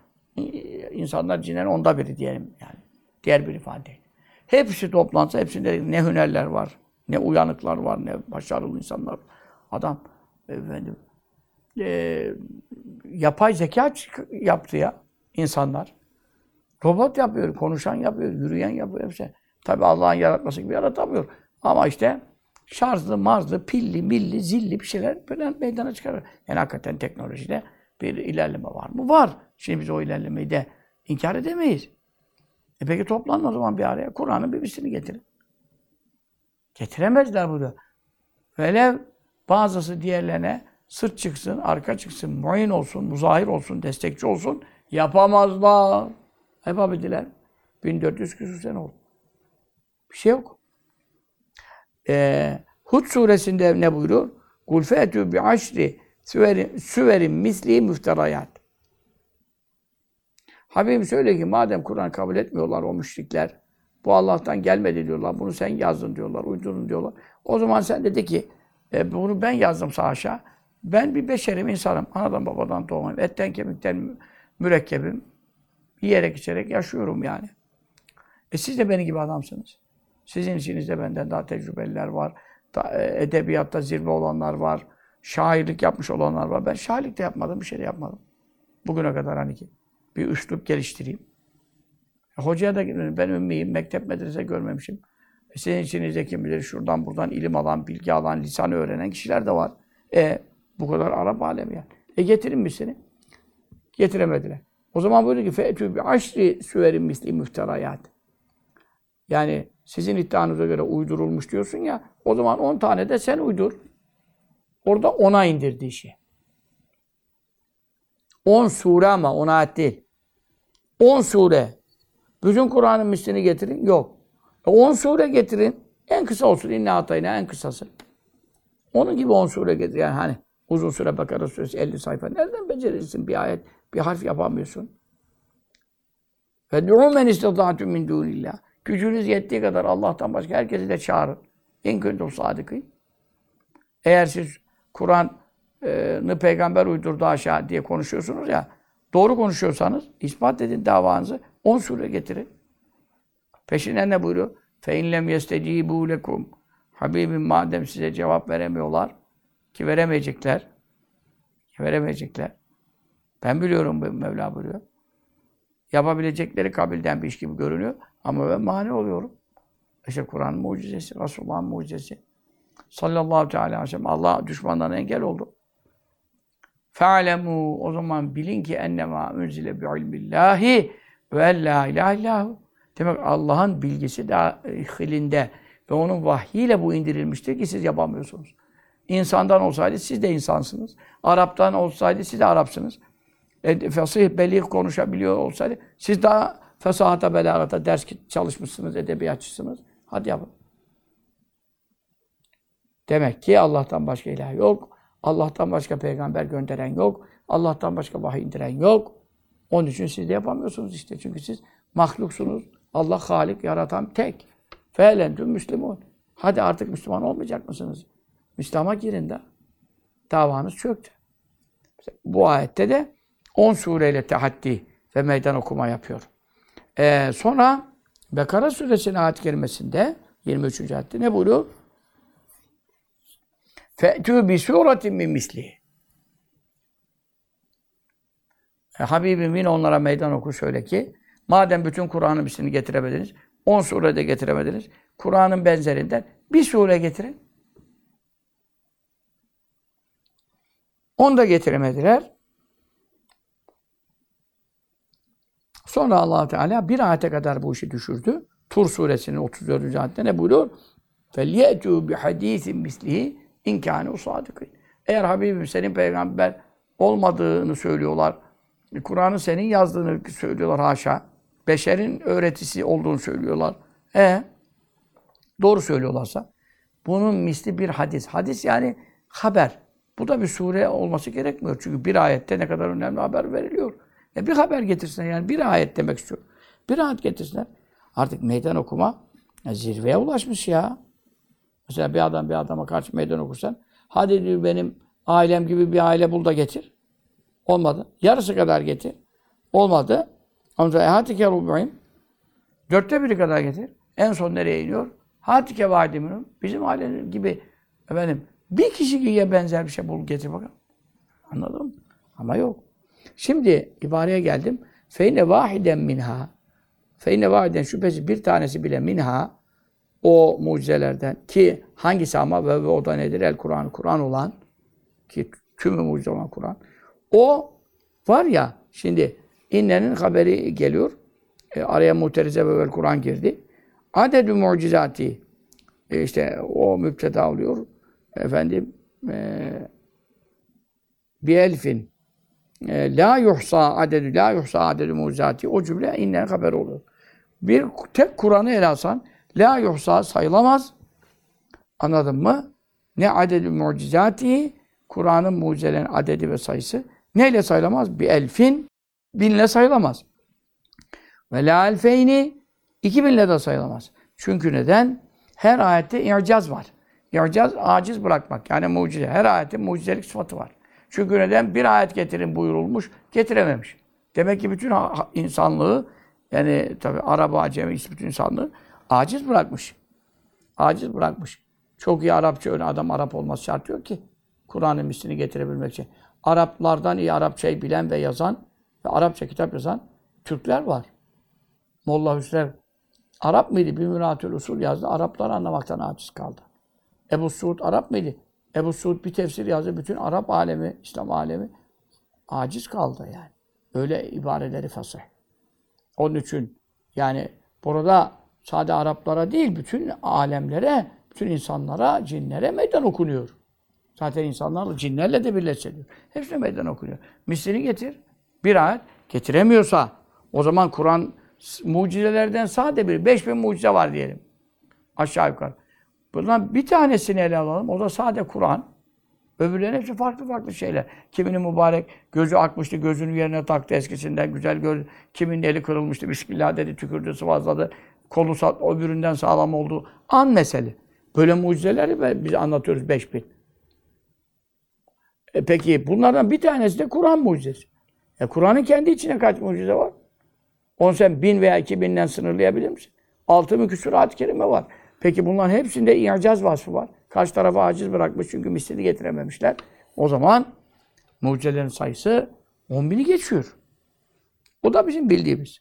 İnsanlar cinlerin onda biri diyelim yani. Diğer bir ifade. Hepsi toplansa hepsinde ne hünerler var, ne uyanıklar var, ne başarılı insanlar. Adam efendim e, yapay zeka yaptı ya insanlar. Robot yapıyor, konuşan yapıyor, yürüyen yapıyor hepsi. Tabi Allah'ın yaratması gibi yaratamıyor. Ama işte şarjlı, marzlı, pilli, milli, zilli bir şeyler böyle meydana çıkarır. Yani hakikaten teknolojide bir ilerleme var mı? Var. Şimdi biz o ilerlemeyi de inkar edemeyiz. E peki toplanın o zaman bir araya. Kur'an'ın bir birisini getirin. Getiremezler bunu. Velev bazısı diğerlerine sırt çıksın, arka çıksın, muayyin olsun, muzahir olsun, destekçi olsun. Yapamazlar. Yapabildiler. 1400 küsur sene oldu. Bir şey yok. Ee, Hud suresinde ne buyuruyor? Kul fe'tü bi aşri süverin, süverin misli müfterayat. Habibim söyle ki madem Kur'an kabul etmiyorlar o müşrikler, bu Allah'tan gelmedi diyorlar, bunu sen yazdın diyorlar, uydurun diyorlar. O zaman sen dedi ki, e, bunu ben yazdım haşa. Ben bir beşerim, insanım. Anadan babadan doğmayım. Etten kemikten mürekkebim. Yiyerek içerek yaşıyorum yani. E siz de benim gibi adamsınız. Sizin içinizde benden daha tecrübeliler var. Da, e, edebiyatta zirve olanlar var. Şairlik yapmış olanlar var. Ben şairlik de yapmadım, bir şey de yapmadım. Bugüne kadar hani ki. Bir üslup geliştireyim. E, hocaya da ben ümmiyim, mektep medrese görmemişim. E, sizin içinizde kim bilir şuradan buradan ilim alan, bilgi alan, lisanı öğrenen kişiler de var. E bu kadar Arap alemi yani. E getirin mi seni? Getiremediler. O zaman buyurdu ki fe'tü bi aşri süverin misli müfterayat. Yani sizin iddianıza göre uydurulmuş diyorsun ya, o zaman 10 tane de sen uydur. Orada ona indirdi işi. 10 sure ama 10 ayet değil. 10 sure. Bütün Kur'an'ın mislini getirin. Yok. 10 e sure getirin. En kısa olsun. İnne atayına en kısası. Onun gibi 10 sure getir. Yani hani uzun süre Bakara suresi 50 sayfa. Nereden becerirsin bir ayet? Bir harf yapamıyorsun. Ve du'u men istata'tum min dunillah. Gücünüz yettiği kadar Allah'tan başka herkesi de çağırın. En kuntum sadıkı. Eğer siz Kur'an'ı peygamber uydurdu aşağı diye konuşuyorsunuz ya, doğru konuşuyorsanız ispat edin davanızı. 10 sure getirin. Peşinden ne buyuruyor? İn lem yestecibu lekum. Habibim madem size cevap veremiyorlar ki veremeyecekler. Veremeyecekler. Ben biliyorum bu Mevla buyuruyor. Yapabilecekleri kabilden bir iş gibi görünüyor. Ama ben mani oluyorum. İşte Kur'an'ın mucizesi, Resulullah'ın mucizesi. Sallallahu teala aleyhi ve sellem. Allah düşmanlarına engel oldu. Fe'alemu o zaman bilin ki ennema unzile bi ilmillahi ve la ilahe. Demek Allah'ın bilgisi dahilinde ve onun vahyiyle bu indirilmiştir ki siz yapamıyorsunuz. İnsandan olsaydı siz de insansınız. Araptan olsaydı siz de Arapsınız. E, fasih, belir konuşabiliyor olsaydı siz daha fesahata, belagata ders çalışmışsınız, edebiyatçısınız. Hadi yapın. Demek ki Allah'tan başka ilah yok. Allah'tan başka peygamber gönderen yok. Allah'tan başka vahiy indiren yok. Onun için siz de yapamıyorsunuz işte. Çünkü siz mahluksunuz. Allah Halik, yaratan tek. Fe'lentüm Müslüman. Hadi artık Müslüman olmayacak mısınız? Müslüman'a girin de. Davanız çöktü. Bu ayette de 10 sureyle tehaddi ve meydan okuma yapıyor. Ee, sonra Bekara suresinin ayet kerimesinde 23. ayette ne buyuruyor? Fe'tü bi suretin min mislihi. E, Habibimin onlara meydan oku söyle ki madem bütün Kur'an'ın mislini getiremediniz, 10 surede getiremediniz, Kur'an'ın benzerinden bir sure getirin. Onu da getiremediler. Sonra allah Teala bir ayete kadar bu işi düşürdü. Tur suresinin 34. ayette ne buyuruyor? فَلْيَأْتُوا بِحَد۪يثٍ مِسْلِهِ اِنْ كَانُوا صَادِقِينَ Eğer Habibim senin peygamber olmadığını söylüyorlar, Kur'an'ı senin yazdığını söylüyorlar haşa, beşerin öğretisi olduğunu söylüyorlar. E doğru söylüyorlarsa bunun misli bir hadis. Hadis yani haber. Bu da bir sure olması gerekmiyor. Çünkü bir ayette ne kadar önemli haber veriliyor. E bir haber getirsinler yani bir ayet demek istiyor. Bir ayet getirsinler. Artık meydan okuma ya zirveye ulaşmış ya. Mesela bir adam bir adama karşı meydan okursan hadi diyor benim ailem gibi bir aile bul da getir. Olmadı. Yarısı kadar getir. Olmadı. Ama hatike rubu'im. Dörtte biri kadar getir. En son nereye iniyor? Hatike vadiminum. Bizim ailenin gibi efendim bir kişi giye benzer bir şey bul getir bakalım. Anladın mı? Ama yok. Şimdi ibareye geldim. Feyne vahiden minha. Feyne vahiden şüphesiz bir tanesi bile minha o mucizelerden ki hangisi ama ve, ve o da nedir? El Kur'an, Kur'an olan ki tümü mucize olan Kur'an. O var ya şimdi innenin haberi geliyor. E, araya muterize ve Kur'an girdi. Adedü mucizati e, işte o müpteda oluyor. Efendim e, bir elfin la yuhsa adedü la yuhsa adedü mucizati o cümle innen haber oluyor. Bir tek Kur'an'ı ele alsan la yuhsa sayılamaz. Anladın mı? Ne adedü mucizati Kur'an'ın mucizelerin adedi ve sayısı neyle sayılamaz? Bir elfin binle sayılamaz. Ve la elfeyni iki binle de sayılamaz. Çünkü neden? Her ayette i'caz var. İ'caz aciz bırakmak. Yani mucize. Her ayetin mucizelik sıfatı var. Çünkü neden? Bir ayet getirin buyurulmuş, getirememiş. Demek ki bütün insanlığı, yani tabi Arap, Acemi, bütün insanlığı aciz bırakmış. Aciz bırakmış. Çok iyi Arapça öyle adam Arap olması şart yok ki. Kur'an'ın mislini getirebilmek için. Araplardan iyi Arapçayı bilen ve yazan ve Arapça kitap yazan Türkler var. Molla Hüsrev Arap mıydı? Bir müratül usul yazdı. Araplar anlamaktan aciz kaldı. Ebu Suud Arap mıydı? Ebu Suud bir tefsir yazdı. Bütün Arap alemi, İslam alemi aciz kaldı yani. Öyle ibareleri fasih. Onun için yani burada sade Araplara değil, bütün alemlere, bütün insanlara, cinlere meydan okunuyor. Zaten insanlarla, cinlerle de birleşiyor. Hepsine meydan okunuyor. Mislini getir. Bir ayet getiremiyorsa o zaman Kur'an mucizelerden sade bir, beş bin mucize var diyelim. Aşağı yukarı. Bundan bir tanesini ele alalım. O da sade Kur'an. Öbürlerin hepsi farklı farklı şeyler. Kiminin mübarek gözü akmıştı, gözünün yerine taktı eskisinden güzel göz. Kiminin eli kırılmıştı, Bismillah dedi, tükürdü, sıvazladı. Kolu öbüründen sağlam oldu. An mesele. Böyle mucizeleri biz anlatıyoruz beş bin. E peki bunlardan bir tanesi de Kur'an mucizesi. E Kur'an'ın kendi içine kaç mucize var? Onu sen bin veya iki binden sınırlayabilir misin? Altı mı küsur ayet kerime var. Peki bunların hepsinde i'caz vasfı var. Karşı tarafa aciz bırakmış çünkü mislini getirememişler. O zaman mucizelerin sayısı 10 bini geçiyor. O da bizim bildiğimiz.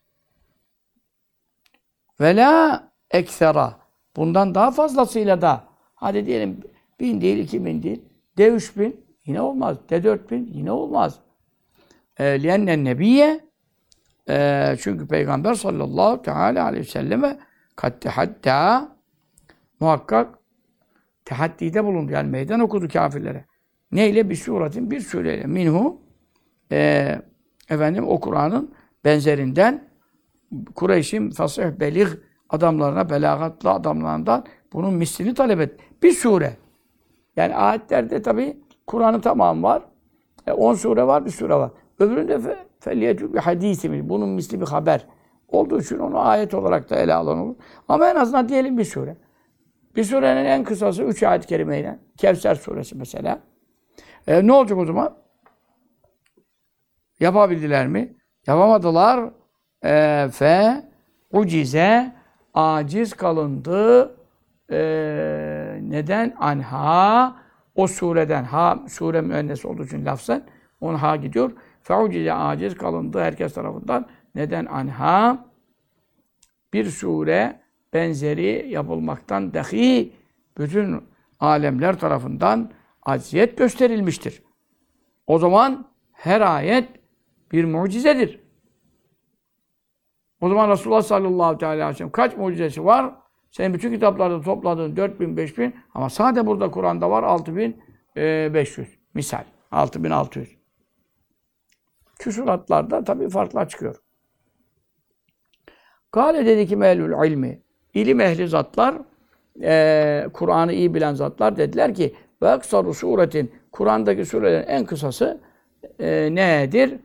Ve la eksera. Bundan daha fazlasıyla da hadi diyelim bin değil, iki bin değil. De üç bin yine olmaz. De dört bin yine olmaz. E, Liyennen nebiye e, çünkü Peygamber sallallahu teala aleyhi ve selleme kat hatta muhakkak tehaddide bulundu. Yani meydan okudu kafirlere. Neyle? Bir suretin bir sureyle. Minhu e, efendim o Kur'an'ın benzerinden Kureyş'in fasih belih adamlarına, belagatlı adamlarından bunun mislini talep et. Bir sure. Yani ayetlerde tabi Kur'an'ın tamamı var. 10 e, sure var, bir sure var. Öbüründe fe, feliyetü bir hadisi Bunun misli bir haber. Olduğu için onu ayet olarak da ele alan olur. Ama en azından diyelim bir sure. Bir surenin en kısası üç ayet-i kerimeyle. Kevser suresi mesela. E, ne olacak o zaman? Yapabildiler mi? Yapamadılar. E, fe ucize aciz kalındı. E, neden? Anha o sureden ha sure müennes olduğu için lafzen on ha gidiyor. Fe ucize aciz kalındı herkes tarafından. Neden? Anha bir sure benzeri yapılmaktan dahi bütün alemler tarafından acziyet gösterilmiştir. O zaman her ayet bir mucizedir. O zaman Resulullah sallallahu aleyhi ve sellem kaç mucizesi var? Senin bütün kitaplarda topladığın 4000, 5000 ama sadece burada Kur'an'da var 6500. Misal. 6600. Küsuratlarda tabii farklar çıkıyor. Kale dedi ki mehlul ilmi. İlim ehli zatlar, e, Kur'an'ı iyi bilen zatlar dediler ki ve eksaru suretin Kur'an'daki surelerin en kısası e, nedir?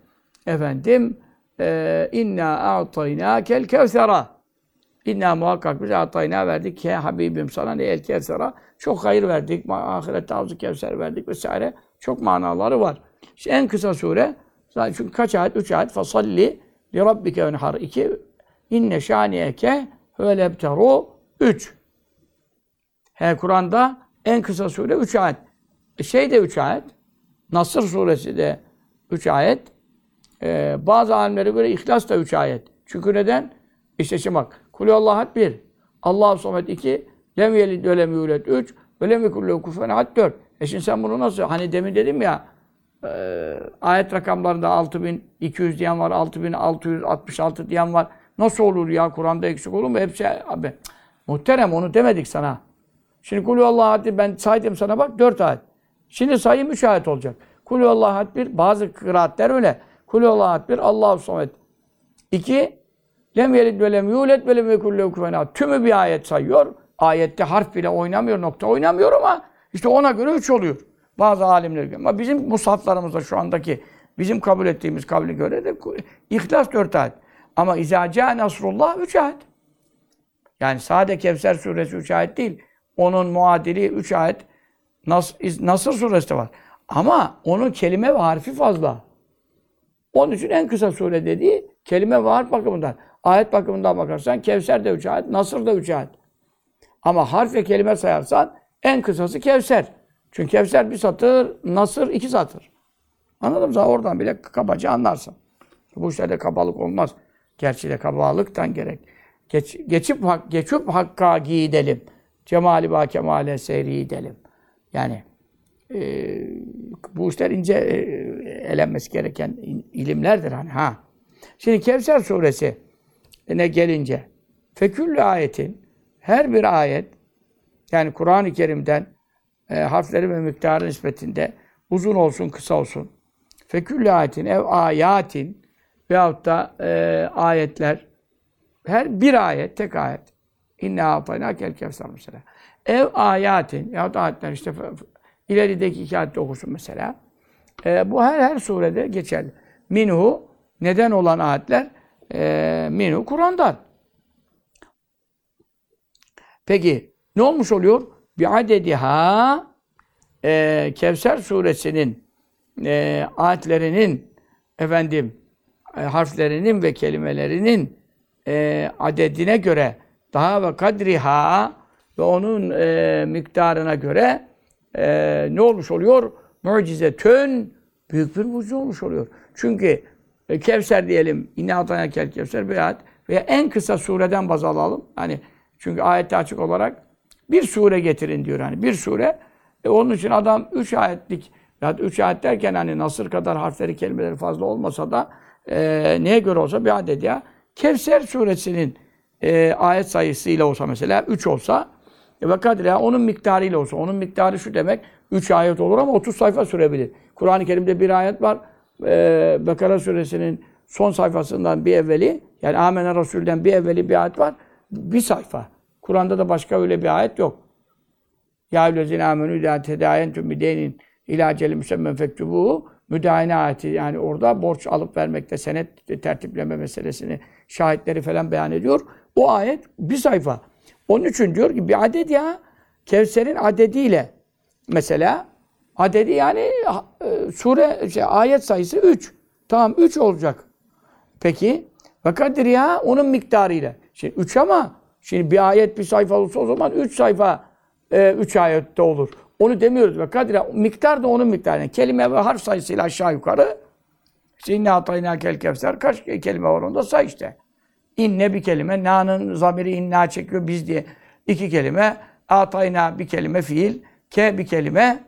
Efendim e, inna a'taynakel kevsera İnna muhakkak biz atayna verdik ki Habibim sana ne el kevsera. Çok hayır verdik. Ahirette havzu kevser verdik vesaire. Çok manaları var. İşte en kısa sure çünkü kaç ayet? Üç ayet. Fasalli li rabbike venhar. İki. İnne şaniyeke hölebteru. Üç. He Kur'an'da en kısa sure üç ayet. E, şey de üç ayet. Nasır suresi de üç ayet. Ee, bazı alimlere göre İhlas da üç ayet. Çünkü neden? İşte şimdi bak. Kulüvallahu bir. Allahu somet iki. Lem yelid ve lem yulet üç. Ve lem yekullehu kufen ahad dört. E şimdi sen bunu nasıl? Hani demin dedim ya e, ayet rakamlarında 6200 diyen var, 6666 diyen var. Nasıl olur ya? Kur'an'da eksik olur mu? Hepsi abi. Muhterem onu demedik sana. Şimdi kulü Allah ben saydım sana bak dört ayet. Şimdi sayayım üç ayet olacak. Kulü Allah bir bazı kıraatler öyle. Kulü Allah bir Allahu somet. İki lem yelid ve lem yulet ve lem yekul lehu Tümü bir ayet sayıyor. Ayette harf bile oynamıyor, nokta oynamıyor ama işte ona göre üç oluyor. Bazı alimler göre. Ama bizim musaflarımızda şu andaki bizim kabul ettiğimiz kabule göre de İhlas dört ayet. Ama İzâ Nasrullah üç ayet. Yani sade Kevser suresi üç ayet değil. Onun muadili üç ayet Nas Nasır suresi de var. Ama onun kelime ve harfi fazla. Onun için en kısa sure dediği kelime ve harf bakımından. Ayet bakımından bakarsan Kevser de üç ayet, Nasır da üç ayet. Ama harf ve kelime sayarsan en kısası Kevser. Çünkü Kevser bir satır, Nasır iki satır. Anladın mı? Oradan bile kabaca anlarsın. Bu işlerde kabalık olmaz. Gerçi de kabalıktan gerek. Geç, geçip, geçip hakka gidelim. Cemali ba kemale seyri gidelim. Yani e, bu işler ince e, elenmesi gereken ilimlerdir hani ha. Şimdi Kevser suresi ne gelince feküllü ayetin her bir ayet yani Kur'an-ı Kerim'den e, harfleri ve miktarı nispetinde uzun olsun, kısa olsun. Feküllü ayetin, ev ayatin veyahut da e, ayetler her bir ayet, tek ayet. İnne atayna kel kevser mesela. Ev ayatin yahut ayetler işte ilerideki iki ayette okusun mesela. E, bu her her surede geçerli. Minhu neden olan ayetler e, minhu Kur'an'dan. Peki ne olmuş oluyor? Bir adediha e, Kevser suresinin e, ayetlerinin efendim e, harflerinin ve kelimelerinin e, adedine göre daha ve kadriha ve onun e, miktarına göre e, ne olmuş oluyor? Mucizetün büyük bir mucize olmuş oluyor. Çünkü e, Kevser diyelim, İnne atana kel Kevser veya, veya en kısa sureden baz alalım. Hani çünkü ayette açık olarak bir sure getirin diyor hani bir sure. E onun için adam üç ayetlik ya üç ayet derken hani Nasır kadar harfleri kelimeleri fazla olmasa da e, neye göre olsa bir adet ya. Kevser suresinin e, ayet sayısıyla olsa mesela üç olsa e, ve kadriha onun miktarıyla olsa. Onun miktarı şu demek üç ayet olur ama 30 sayfa sürebilir. Kur'an-ı Kerim'de bir ayet var. E, Bekara suresinin son sayfasından bir evveli yani Amener Resul'den bir evveli bir ayet var. Bir sayfa. Kur'an'da da başka öyle bir ayet yok. Ya eyyühellezine amenü idâ tedâyentüm bideynin ilâ aceli müsemmen fektubuhu müdahine ayeti yani orada borç alıp vermekte senet tertipleme meselesini şahitleri falan beyan ediyor. O ayet bir sayfa. Onun için diyor ki bir adet ya Kevser'in adediyle mesela adedi yani e, sure şey, ayet sayısı 3. Tamam 3 olacak. Peki ve kadriha onun miktarıyla. Şimdi 3 ama şimdi bir ayet bir sayfa olursa o zaman 3 sayfa 3 ayette olur. Onu demiyoruz ve kadriha miktar da onun miktarı. Yani kelime ve harf sayısıyla aşağı yukarı işte inne atayna kel kevser kaç kelime var onda say işte. İnne bir kelime, na'nın zamiri inna çekiyor biz diye. iki kelime, atayna bir kelime fiil, ke bir kelime,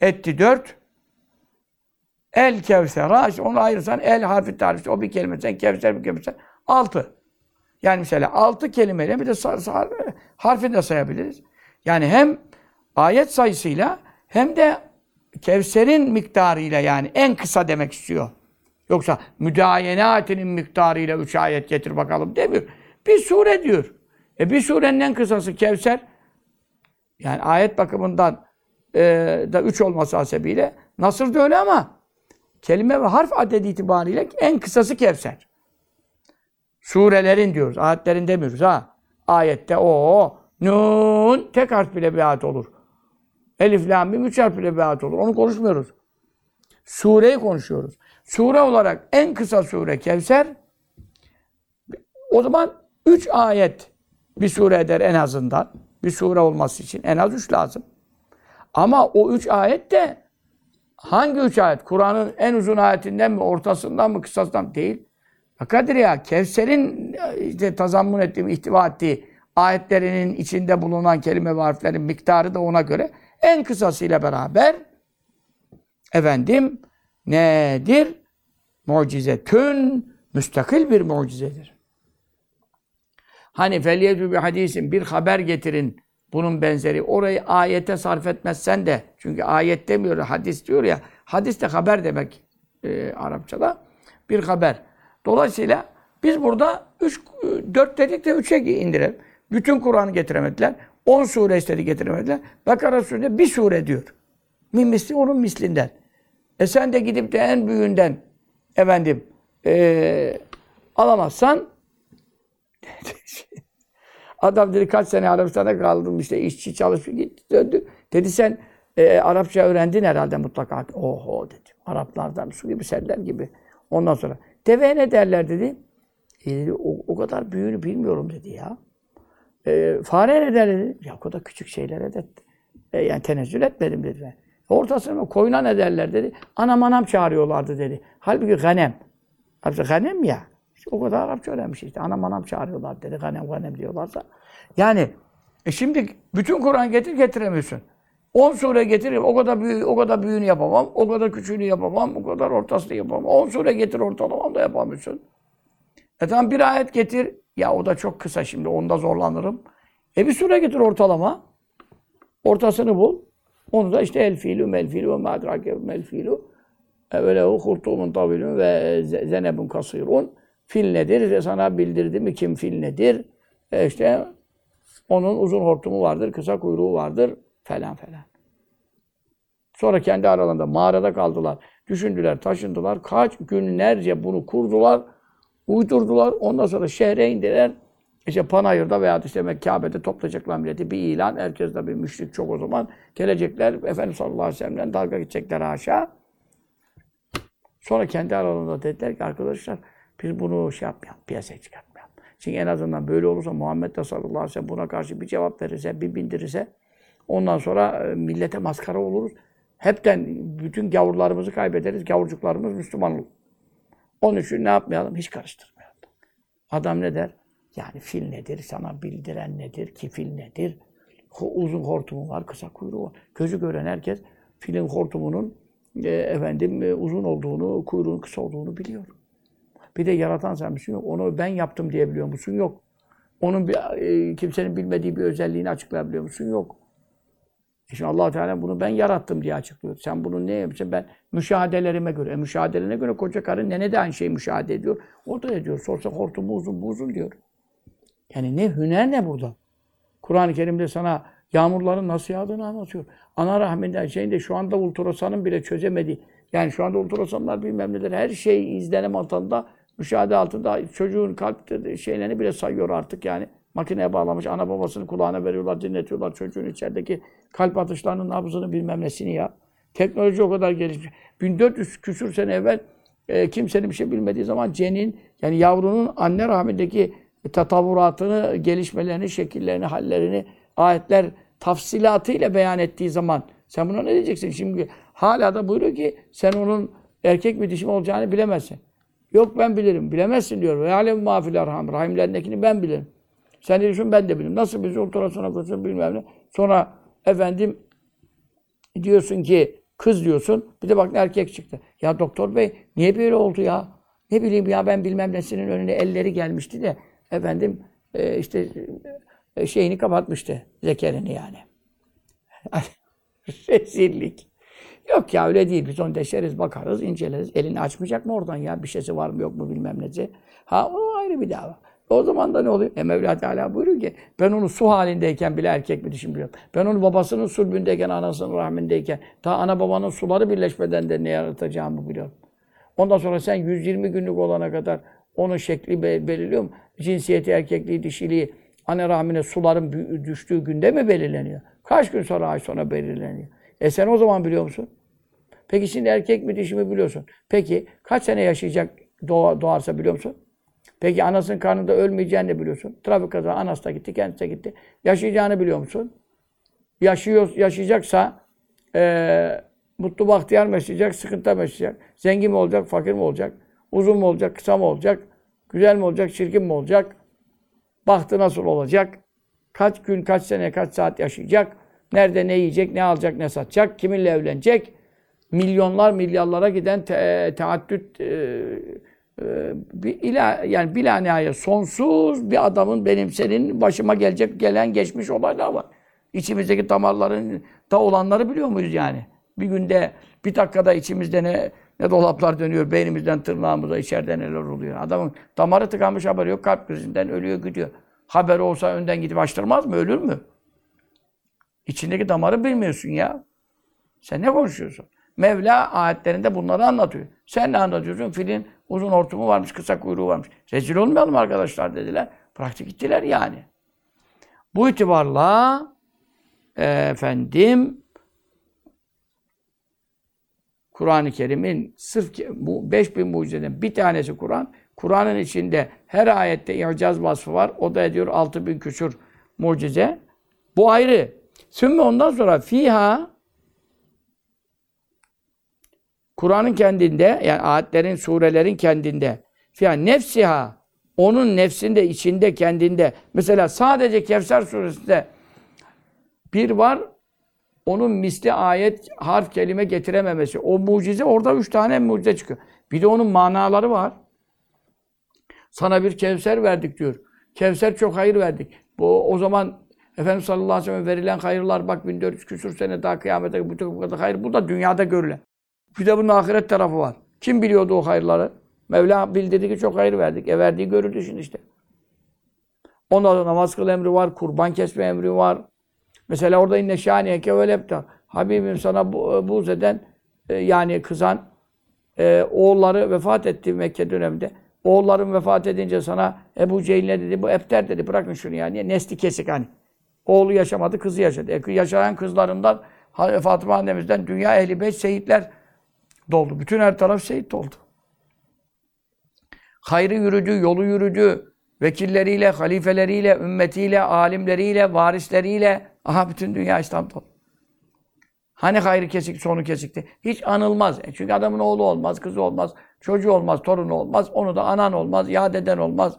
etti dört. El kevsera, işte onu ayırırsan el harfi tarif, o bir kelime, sen kevser bir kelime, altı. Yani mesela altı kelimeyle bir de harfi de sayabiliriz. Yani hem ayet sayısıyla hem de Kevser'in miktarıyla yani en kısa demek istiyor. Yoksa müdayenatinin miktarıyla üç ayet getir bakalım demiyor. Bir sure diyor. E bir surenin en kısası Kevser. Yani ayet bakımından e, da üç olması hasebiyle Nasır da öyle ama kelime ve harf adedi itibariyle en kısası Kevser. Surelerin diyoruz. Ayetlerin demiyoruz ha. Ayette o nun tek harf bile bir ayet olur. Elif, lam, mim üç harf bile bir ayet olur. Onu konuşmuyoruz. Sureyi konuşuyoruz. Sure olarak en kısa sure Kevser. O zaman üç ayet bir sure eder en azından. Bir sure olması için en az üç lazım. Ama o üç ayet de hangi üç ayet? Kur'an'ın en uzun ayetinden mi, ortasından mı, kısasından mı? Değil. Fakat ya Kevser'in işte tazammun ettiği, ihtiva ettiği ayetlerinin içinde bulunan kelime ve harflerin miktarı da ona göre en kısasıyla beraber efendim nedir? Mucizetün müstakil bir mucizedir. Hani feliyetü bir hadisin bir haber getirin bunun benzeri. Orayı ayete sarf etmezsen de çünkü ayet demiyor hadis diyor ya. Hadis de haber demek e, Arapçada. Bir haber. Dolayısıyla biz burada 3 4 dedik de 3'e indirelim. Bütün Kur'an'ı getiremediler. 10 sure istedi getiremediler. Bakara surede bir sure diyor. Min misli onun mislinden. E sen de gidip de en büyüğünden efendim e, alamazsan adam dedi kaç sene Arabistan'da kaldım işte işçi çalışıyor gitti döndü. Dedi sen e, Arapça öğrendin herhalde mutlaka. Oho dedi. Araplardan su gibi seller gibi. Ondan sonra deveye ne derler dedi. E, dedi o, o kadar büyüğünü bilmiyorum dedi ya. E, fare ne der dedi. Ya o kadar küçük şeylere de e, yani tenezzül etmedim dedi. Ortasına koyuna ne derler dedi. Anam anam çağırıyorlardı dedi. Halbuki ganem. Halbuki ganem ya. İşte o kadar Arapça öğrenmiş işte. Anam anam çağırıyorlar dedi. Ganem ganem diyorlarsa. Yani e şimdi bütün Kur'an getir getiremiyorsun. 10 sure getireyim. O kadar büyüğü, o kadar büyüğünü yapamam. O kadar küçüğünü yapamam. O kadar ortasını yapamam. 10 sure getir ortalamam da yapamıyorsun. E tamam bir ayet getir. Ya o da çok kısa şimdi. Onda zorlanırım. E bir sure getir ortalama. Ortasını bul. Onu da işte el fiilü, mel fiilü ve madrake mel fiilü. Evvelehu hurtumun tabilün ve zenebun kasirun. Fil nedir? Sana bildirdi mi kim fil nedir? E işte onun uzun hortumu vardır, kısa kuyruğu vardır falan falan. Sonra kendi aralarında mağarada kaldılar. Düşündüler, taşındılar. Kaç günlerce bunu kurdular, uydurdular. Ondan sonra şehre indiler. İşte Panayır'da veya işte Kabe'de toplayacaklar milleti bir ilan. Herkes de bir müşrik çok o zaman. Gelecekler Efendimiz sallallahu aleyhi ve sellem'den dalga geçecekler aşağı. Sonra kendi aralarında dediler ki arkadaşlar biz bunu şey yapmayalım, piyasaya çıkartmayalım. Çünkü en azından böyle olursa Muhammed de sallallahu aleyhi ve sellem buna karşı bir cevap verirse, bir bildirirse ondan sonra millete maskara oluruz. Hepten bütün gavurlarımızı kaybederiz. Gavurcuklarımız Müslüman olur. Onun için ne yapmayalım? Hiç karıştırmayalım. Adam ne der? Yani fil nedir? Sana bildiren nedir? Kifil nedir? Uzun hortumu var, kısa kuyruğu var. Gözü gören herkes filin hortumunun e, efendim e, uzun olduğunu, kuyruğun kısa olduğunu biliyor. Bir de yaratan sen misin yok. Onu ben yaptım diyebiliyor musun? Yok. Onun bir, e, kimsenin bilmediği bir özelliğini açıklayabiliyor musun? Yok. E şimdi allah Teala bunu ben yarattım diye açıklıyor. Sen bunu ne yapıyorsun? Ben müşahedelerime göre. E müşahedelerine göre koca karı nene de aynı şeyi müşahede ediyor. O da ediyor. Sorsa hortumu uzun bu uzun diyor. Yani ne hüner ne burada? Kur'an-ı Kerim'de sana yağmurların nasıl yağdığını anlatıyor. Ana rahminden şeyinde şu anda ultrasanın bile çözemediği. Yani şu anda ultrasanlar bilmem neler her şey izlenim altında, müşahede altında çocuğun kalp şeylerini bile sayıyor artık yani. Makineye bağlamış, ana babasını kulağına veriyorlar, dinletiyorlar çocuğun içerideki kalp atışlarının nabzını bilmem nesini ya. Teknoloji o kadar gelişmiş. 1400 küsür sene evvel e, kimsenin bir şey bilmediği zaman cenin yani yavrunun anne rahmindeki tatavvuratını, gelişmelerini, şekillerini, hallerini ayetler tafsilatıyla beyan ettiği zaman sen buna ne diyeceksin? Şimdi hala da buyuruyor ki sen onun erkek mi dişi mi olacağını bilemezsin. Yok ben bilirim. Bilemezsin diyor. Ve alem mafil arham. Rahimlerindekini ben bilirim. Sen diyorsun ben de bilirim. Nasıl biz ultrasona koyuyorsun bilmem ne. Sonra efendim diyorsun ki kız diyorsun. Bir de bak erkek çıktı. Ya doktor bey niye böyle oldu ya? Ne bileyim ya ben bilmem nesinin önüne elleri gelmişti de efendim e, işte e, şeyini kapatmıştı. Zekerini yani. Rezillik. Yok ya öyle değil. Biz onu deşeriz, bakarız, inceleriz. Elini açmayacak mı oradan ya? Bir şeysi var mı yok mu bilmem nesi. Ha o ayrı bir dava. O zaman da ne oluyor? E Mevla Teala buyuruyor ki ben onu su halindeyken bile erkek mi dişim biliyorum. Ben onu babasının sulbündeyken, anasının rahmindeyken, ta ana babanın suları birleşmeden de ne yaratacağımı biliyorum. Ondan sonra sen 120 günlük olana kadar onun şekli be- belirliyor mu? Cinsiyeti, erkekliği, dişiliği, anne rahmine suların düştüğü günde mi belirleniyor? Kaç gün sonra, ay sonra belirleniyor? E sen o zaman biliyor musun? Peki şimdi erkek mi dişi mi biliyorsun? Peki kaç sene yaşayacak doğa, doğarsa biliyor musun? Peki anasının karnında ölmeyeceğini biliyorsun. Trafik kaza anası da gitti, kendisi de gitti. Yaşayacağını biliyor musun? Yaşıyor, yaşayacaksa eee mutlu bahtiyar mı yaşayacak, sıkıntı mı yaşayacak? Zengin mi olacak, fakir mi olacak? Uzun mu olacak, kısa mı olacak? Güzel mi olacak, çirkin mi olacak? Bahtı nasıl olacak? Kaç gün, kaç sene, kaç saat yaşayacak? Nerede ne yiyecek, ne alacak, ne satacak? Kiminle evlenecek? Milyonlar, milyarlara giden te teaddüt e, e, bir ila, yani bila nihayet sonsuz bir adamın benim senin başıma gelecek gelen geçmiş olaylar var. İçimizdeki damarların da olanları biliyor muyuz yani? Bir günde bir dakikada içimizde ne ne dolaplar dönüyor, beynimizden tırnağımıza içeride neler oluyor. Adamın damarı tıkanmış haberi yok, kalp krizinden ölüyor gidiyor. Haberi olsa önden gidip açtırmaz mı, ölür mü? İçindeki damarı bilmiyorsun ya. Sen ne konuşuyorsun? Mevla ayetlerinde bunları anlatıyor. Sen ne anlatıyorsun? Filin uzun hortumu varmış, kısa kuyruğu varmış. Rezil olmayalım arkadaşlar dediler. Bıraktı gittiler yani. Bu itibarla efendim Kur'an-ı Kerim'in sırf ki- bu 5000 mucizeden bir tanesi Kur'an. Kur'an'ın içinde her ayette i'caz vasfı var. O da ediyor 6000 küsur mucize. Bu ayrı. Sümme ondan sonra fiha Kur'an'ın kendinde yani ayetlerin, surelerin kendinde fiha nefsiha onun nefsinde, içinde, kendinde. Mesela sadece Kevser suresinde bir var onun misli ayet, harf, kelime getirememesi. O mucize orada üç tane mucize çıkıyor. Bir de onun manaları var. Sana bir Kevser verdik diyor. Kevser çok hayır verdik. Bu o zaman Efendimiz sallallahu aleyhi ve sellem verilen hayırlar bak 1400 küsur sene daha kıyamete bu kadar hayır. Bu da dünyada görülen. Bir de bunun ahiret tarafı var. Kim biliyordu o hayırları? Mevla bildirdi ki çok hayır verdik. E verdiği görüldü şimdi işte. Ondan sonra namaz kıl emri var, kurban kesme emri var. Mesela orada inne şaniyeke vel ebtar. Habibim sana bu, buğz eden e, yani kızan e, oğulları vefat etti Mekke döneminde. Oğulların vefat edince sana Ebu Cehil ne dedi? Bu epter dedi. Bırakın şunu ya. Niye? Nesli kesik hani. Oğlu yaşamadı, kızı yaşadı. E, yaşayan kızlarından Fatıma annemizden dünya ehli beş şehitler doldu. Bütün her taraf şehit oldu. Hayrı yürüdü, yolu yürüdü. Vekilleriyle, halifeleriyle, ümmetiyle, alimleriyle, varisleriyle. Aha bütün dünya İslam dolu. Hani hayrı kesik, sonu kesikti. Hiç anılmaz. E Çünkü adamın oğlu olmaz, kızı olmaz, çocuğu olmaz, torunu olmaz. Onu da anan olmaz, yad eden olmaz.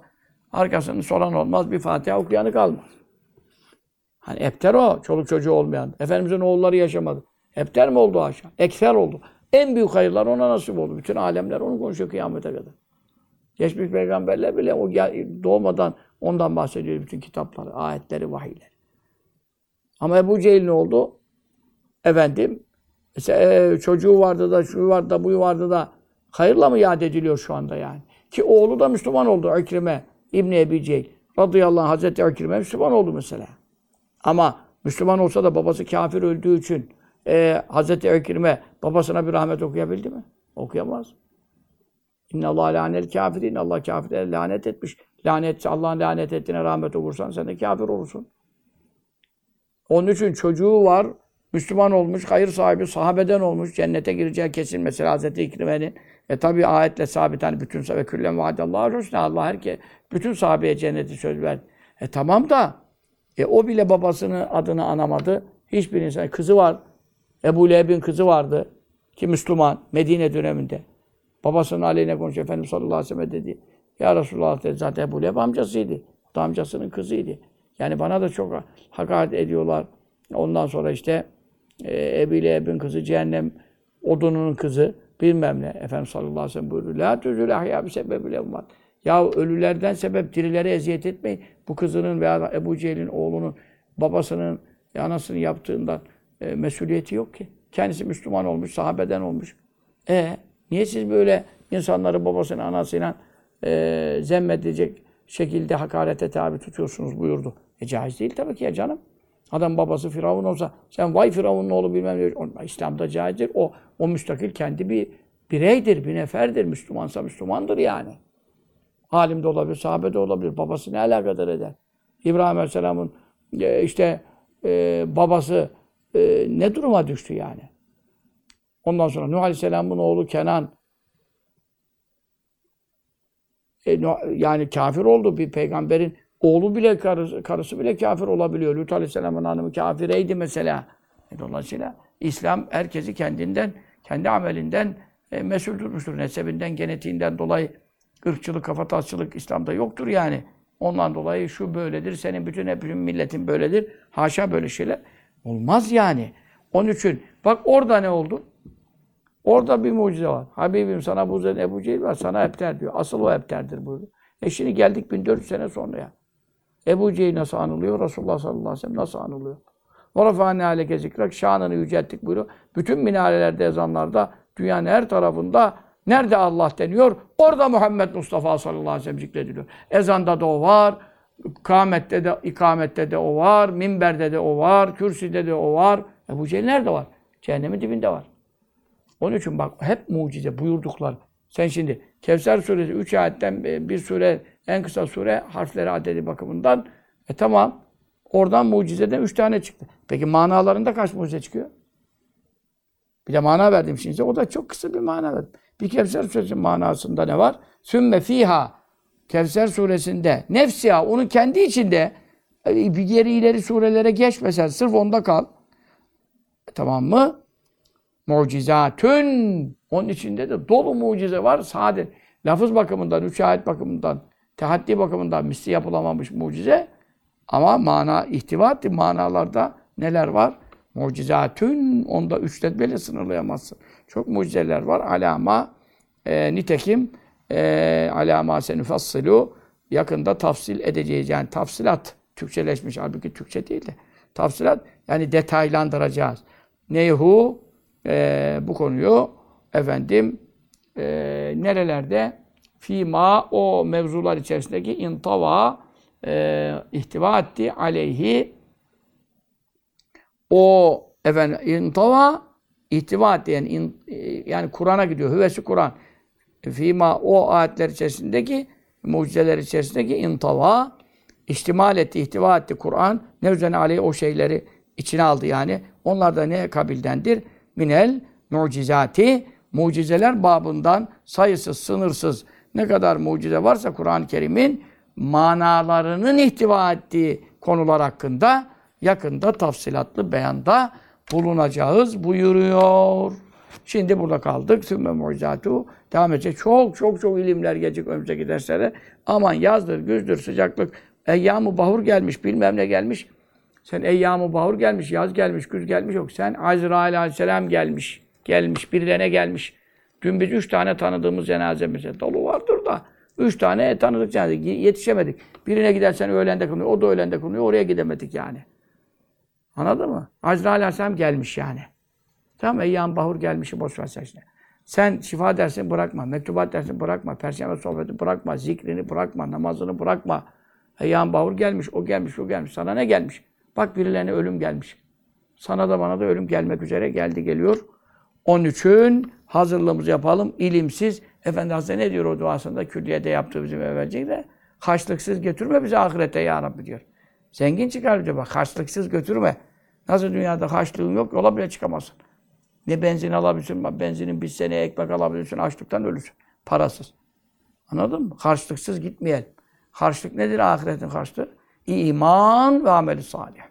Arkasını soran olmaz, bir Fatiha okuyanı kalmaz. Hani epter o, çoluk çocuğu olmayan. Efendimizin oğulları yaşamadı. Epter mi oldu aşağı? Ekser oldu. En büyük hayırlar ona nasip oldu. Bütün alemler onu konuşuyor kıyamete kadar. Geçmiş peygamberler bile o doğmadan ondan bahsediyor bütün kitapları, ayetleri, vahiyleri. Ama Ebu Cehil ne oldu? Efendim, mesela, e, çocuğu vardı da, şu vardı da, bu vardı da hayırla mı yad ediliyor şu anda yani? Ki oğlu da Müslüman oldu İkrime, İbni Ebi Cehil. Radıyallahu anh, Hazreti İkrime Müslüman oldu mesela. Ama Müslüman olsa da babası kafir öldüğü için e, Hazreti Ekrime babasına bir rahmet okuyabildi mi? Okuyamaz. İnna Allah lanel kafirin. Allah kafirlere lanet etmiş. Lanet Allah'ın lanet ettiğine rahmet okursan sen de kafir olursun. Onun için çocuğu var, Müslüman olmuş, hayır sahibi, sahabeden olmuş, cennete gireceği kesin mesela Hazreti İkrime'nin. E tabi ayetle sabit hani bütün ve küllen vaadallahu husna Allah herke bütün sahabeye cenneti söz verdi. E tamam da e o bile babasının adını anamadı. Hiçbir insan kızı var. Ebu Leheb'in kızı vardı ki Müslüman Medine döneminde. Babasının aleyhine konuşuyor. Efendimiz sallallahu aleyhi ve sellem dedi. Ya Resulullah dedi. Zaten Ebu Leheb amcasıydı. O da amcasının kızıydı. Yani bana da çok hakaret ediyorlar. Ondan sonra işte e, Ebu Leheb'in kızı cehennem odununun kızı bilmem ne. Efendimiz sallallahu aleyhi ve sellem buyuruyor. La tüzül ahya bir sebebiyle. Ya ölülerden sebep dirilere eziyet etmeyin. Bu kızının veya Ebu Cehil'in oğlunun babasının anasının yaptığından e, mesuliyeti yok ki. Kendisi Müslüman olmuş, sahabeden olmuş. E niye siz böyle insanları babasının anasıyla e, zemmedecek şekilde hakarete tabi tutuyorsunuz buyurdu. E caiz değil tabii ki ya canım. Adam babası Firavun olsa sen vay Firavun'un oğlu bilmem ne. İslam'da caizdir. O, o müstakil kendi bir bireydir, bir neferdir. Müslümansa Müslümandır yani. Alim de olabilir, sahabe de olabilir. Babası ne alakadar eder? İbrahim Aleyhisselam'ın e, işte e, babası e, ne duruma düştü yani? Ondan sonra Nuh Aleyhisselam'ın oğlu Kenan e, yani kafir oldu bir peygamberin oğlu bile karısı, karısı bile kafir olabiliyor. Lut Aleyhisselam'ın hanımı kafireydi mesela. E, dolayısıyla İslam herkesi kendinden, kendi amelinden e, mesul tutmuştur. Nesebinden, genetiğinden dolayı ırkçılık, kafatasçılık İslam'da yoktur yani. Ondan dolayı şu böyledir, senin bütün hepinin milletin böyledir. Haşa böyle şeyler. Olmaz yani. Onun için bak orada ne oldu? Orada bir mucize var. Habibim sana bu üzerine Ebu Cehil var. Sana ebter diyor. Asıl o ebterdir buyuruyor. E şimdi geldik 1400 sene sonra ya. Ebu Cehil nasıl anılıyor? Resulullah sallallahu aleyhi ve sellem nasıl anılıyor? Orafane aleke zikrak şanını yücelttik buyuruyor. Bütün minarelerde, ezanlarda, dünyanın her tarafında nerede Allah deniyor? Orada Muhammed Mustafa sallallahu aleyhi ve sellem zikrediliyor. Ezanda da o var, kâmette de, ikamette de o var, minberde de o var, kürsüde de o var. Ebu Cehil nerede var? Cehennemin dibinde var. Onun için bak hep mucize buyurduklar. Sen şimdi Kevser suresi 3 ayetten bir sure, en kısa sure harfleri adedi bakımından. E tamam. Oradan mucizeden 3 tane çıktı. Peki manalarında kaç mucize çıkıyor? Bir de mana verdim şimdi. O da çok kısa bir mana verdim. Bir Kevser suresinin manasında ne var? Sümme fiha Kevser suresinde nefsiha onun kendi içinde e, bir geri ileri surelere geçmesen sırf onda kal. E, tamam mı? Mucizatün. Onun içinde de dolu mucize var. Sade lafız bakımından, üç ayet bakımından, tehaddi bakımından misli yapılamamış mucize. Ama mana ihtiva. Manalarda neler var? Mucizatün. Onda üçletmeyle sınırlayamazsın. Çok mucizeler var. Alama e, nitekim e, alama senufassilu yakında tafsil edeceğiz. Yani tafsilat Türkçeleşmiş. Halbuki Türkçe değil de. Tafsilat yani detaylandıracağız. Neyhu e, bu konuyu efendim e, nerelerde fima o mevzular içerisindeki intava e, ihtiva etti aleyhi o efendim intava ihtiva etti yani, in, yani Kur'an'a gidiyor. Hüvesi Kur'an. Fima o ayetler içerisindeki mucizeler içerisindeki intava ihtimal etti, ihtiva etti Kur'an. Ne üzerine aleyhi o şeyleri içine aldı yani. Onlar da ne kabildendir? minel mucizati mucizeler babından sayısız, sınırsız ne kadar mucize varsa Kur'an-ı Kerim'in manalarının ihtiva ettiği konular hakkında yakında tafsilatlı beyanda bulunacağız buyuruyor. Şimdi burada kaldık. Sümme mucizatu devam edecek. Çok çok çok ilimler gelecek önümüzdeki derslere. Aman yazdır, güzdür, sıcaklık. Eyyam-ı bahur gelmiş, bilmem ne gelmiş. Sen eyyam-ı bahur gelmiş, yaz gelmiş, güz gelmiş yok. Sen Azrail aleyhisselam gelmiş, gelmiş, birilerine gelmiş. Dün biz üç tane tanıdığımız cenazemize dolu vardır da. Üç tane tanıdık cenaze. Yetişemedik. Birine gidersen öğlende kılınıyor, o da öğlende kılınıyor. Oraya gidemedik yani. Anladın mı? Azrail aleyhisselam gelmiş yani. Tamam Eyyam bahur gelmişi boş ver sen işte. Sen şifa dersini bırakma, mektubat dersini bırakma, perşembe sohbeti bırakma, zikrini bırakma, namazını bırakma. Eyyam bahur gelmiş, o gelmiş, o gelmiş. Sana ne gelmiş? Bak birilerine ölüm gelmiş. Sana da bana da ölüm gelmek üzere geldi geliyor. Onun için hazırlığımızı yapalım. İlimsiz. Efendi Hazretleri ne diyor o duasında? Külliyede yaptığı bizim evvelce de. Haçlıksız götürme bizi ahirete ya Rabbi diyor. Zengin çıkar diyor bak. Haçlıksız götürme. Nasıl dünyada harçlığın yok, yola bile çıkamazsın. Ne benzin alabilirsin, benzinin bir sene ekmek alabilirsin, açlıktan ölürsün. Parasız. Anladın mı? Harçlıksız gitmeyelim. Harçlık nedir ahiretin harçlığı? İman ve ameli salih.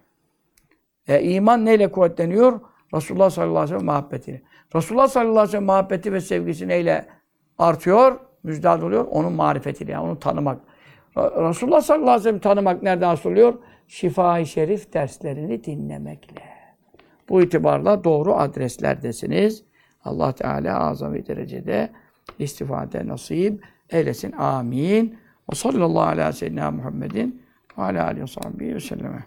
E, iman neyle kuvvetleniyor? Resulullah sallallahu aleyhi ve sellem muhabbetiyle. Resulullah sallallahu aleyhi ve sellem muhabbeti ve sevgisi neyle artıyor? Müjdat oluyor. Onun marifetiyle, yani onu tanımak. Re- Resulullah sallallahu aleyhi ve sellem tanımak nereden hasıl oluyor? Şifa-i Şerif derslerini dinlemekle. Bu itibarla doğru adreslerdesiniz. Allah Teala azami derecede istifade nasip eylesin. Amin. Ve sallallahu ve sellem Muhammedin ve aleyhi ve selleme.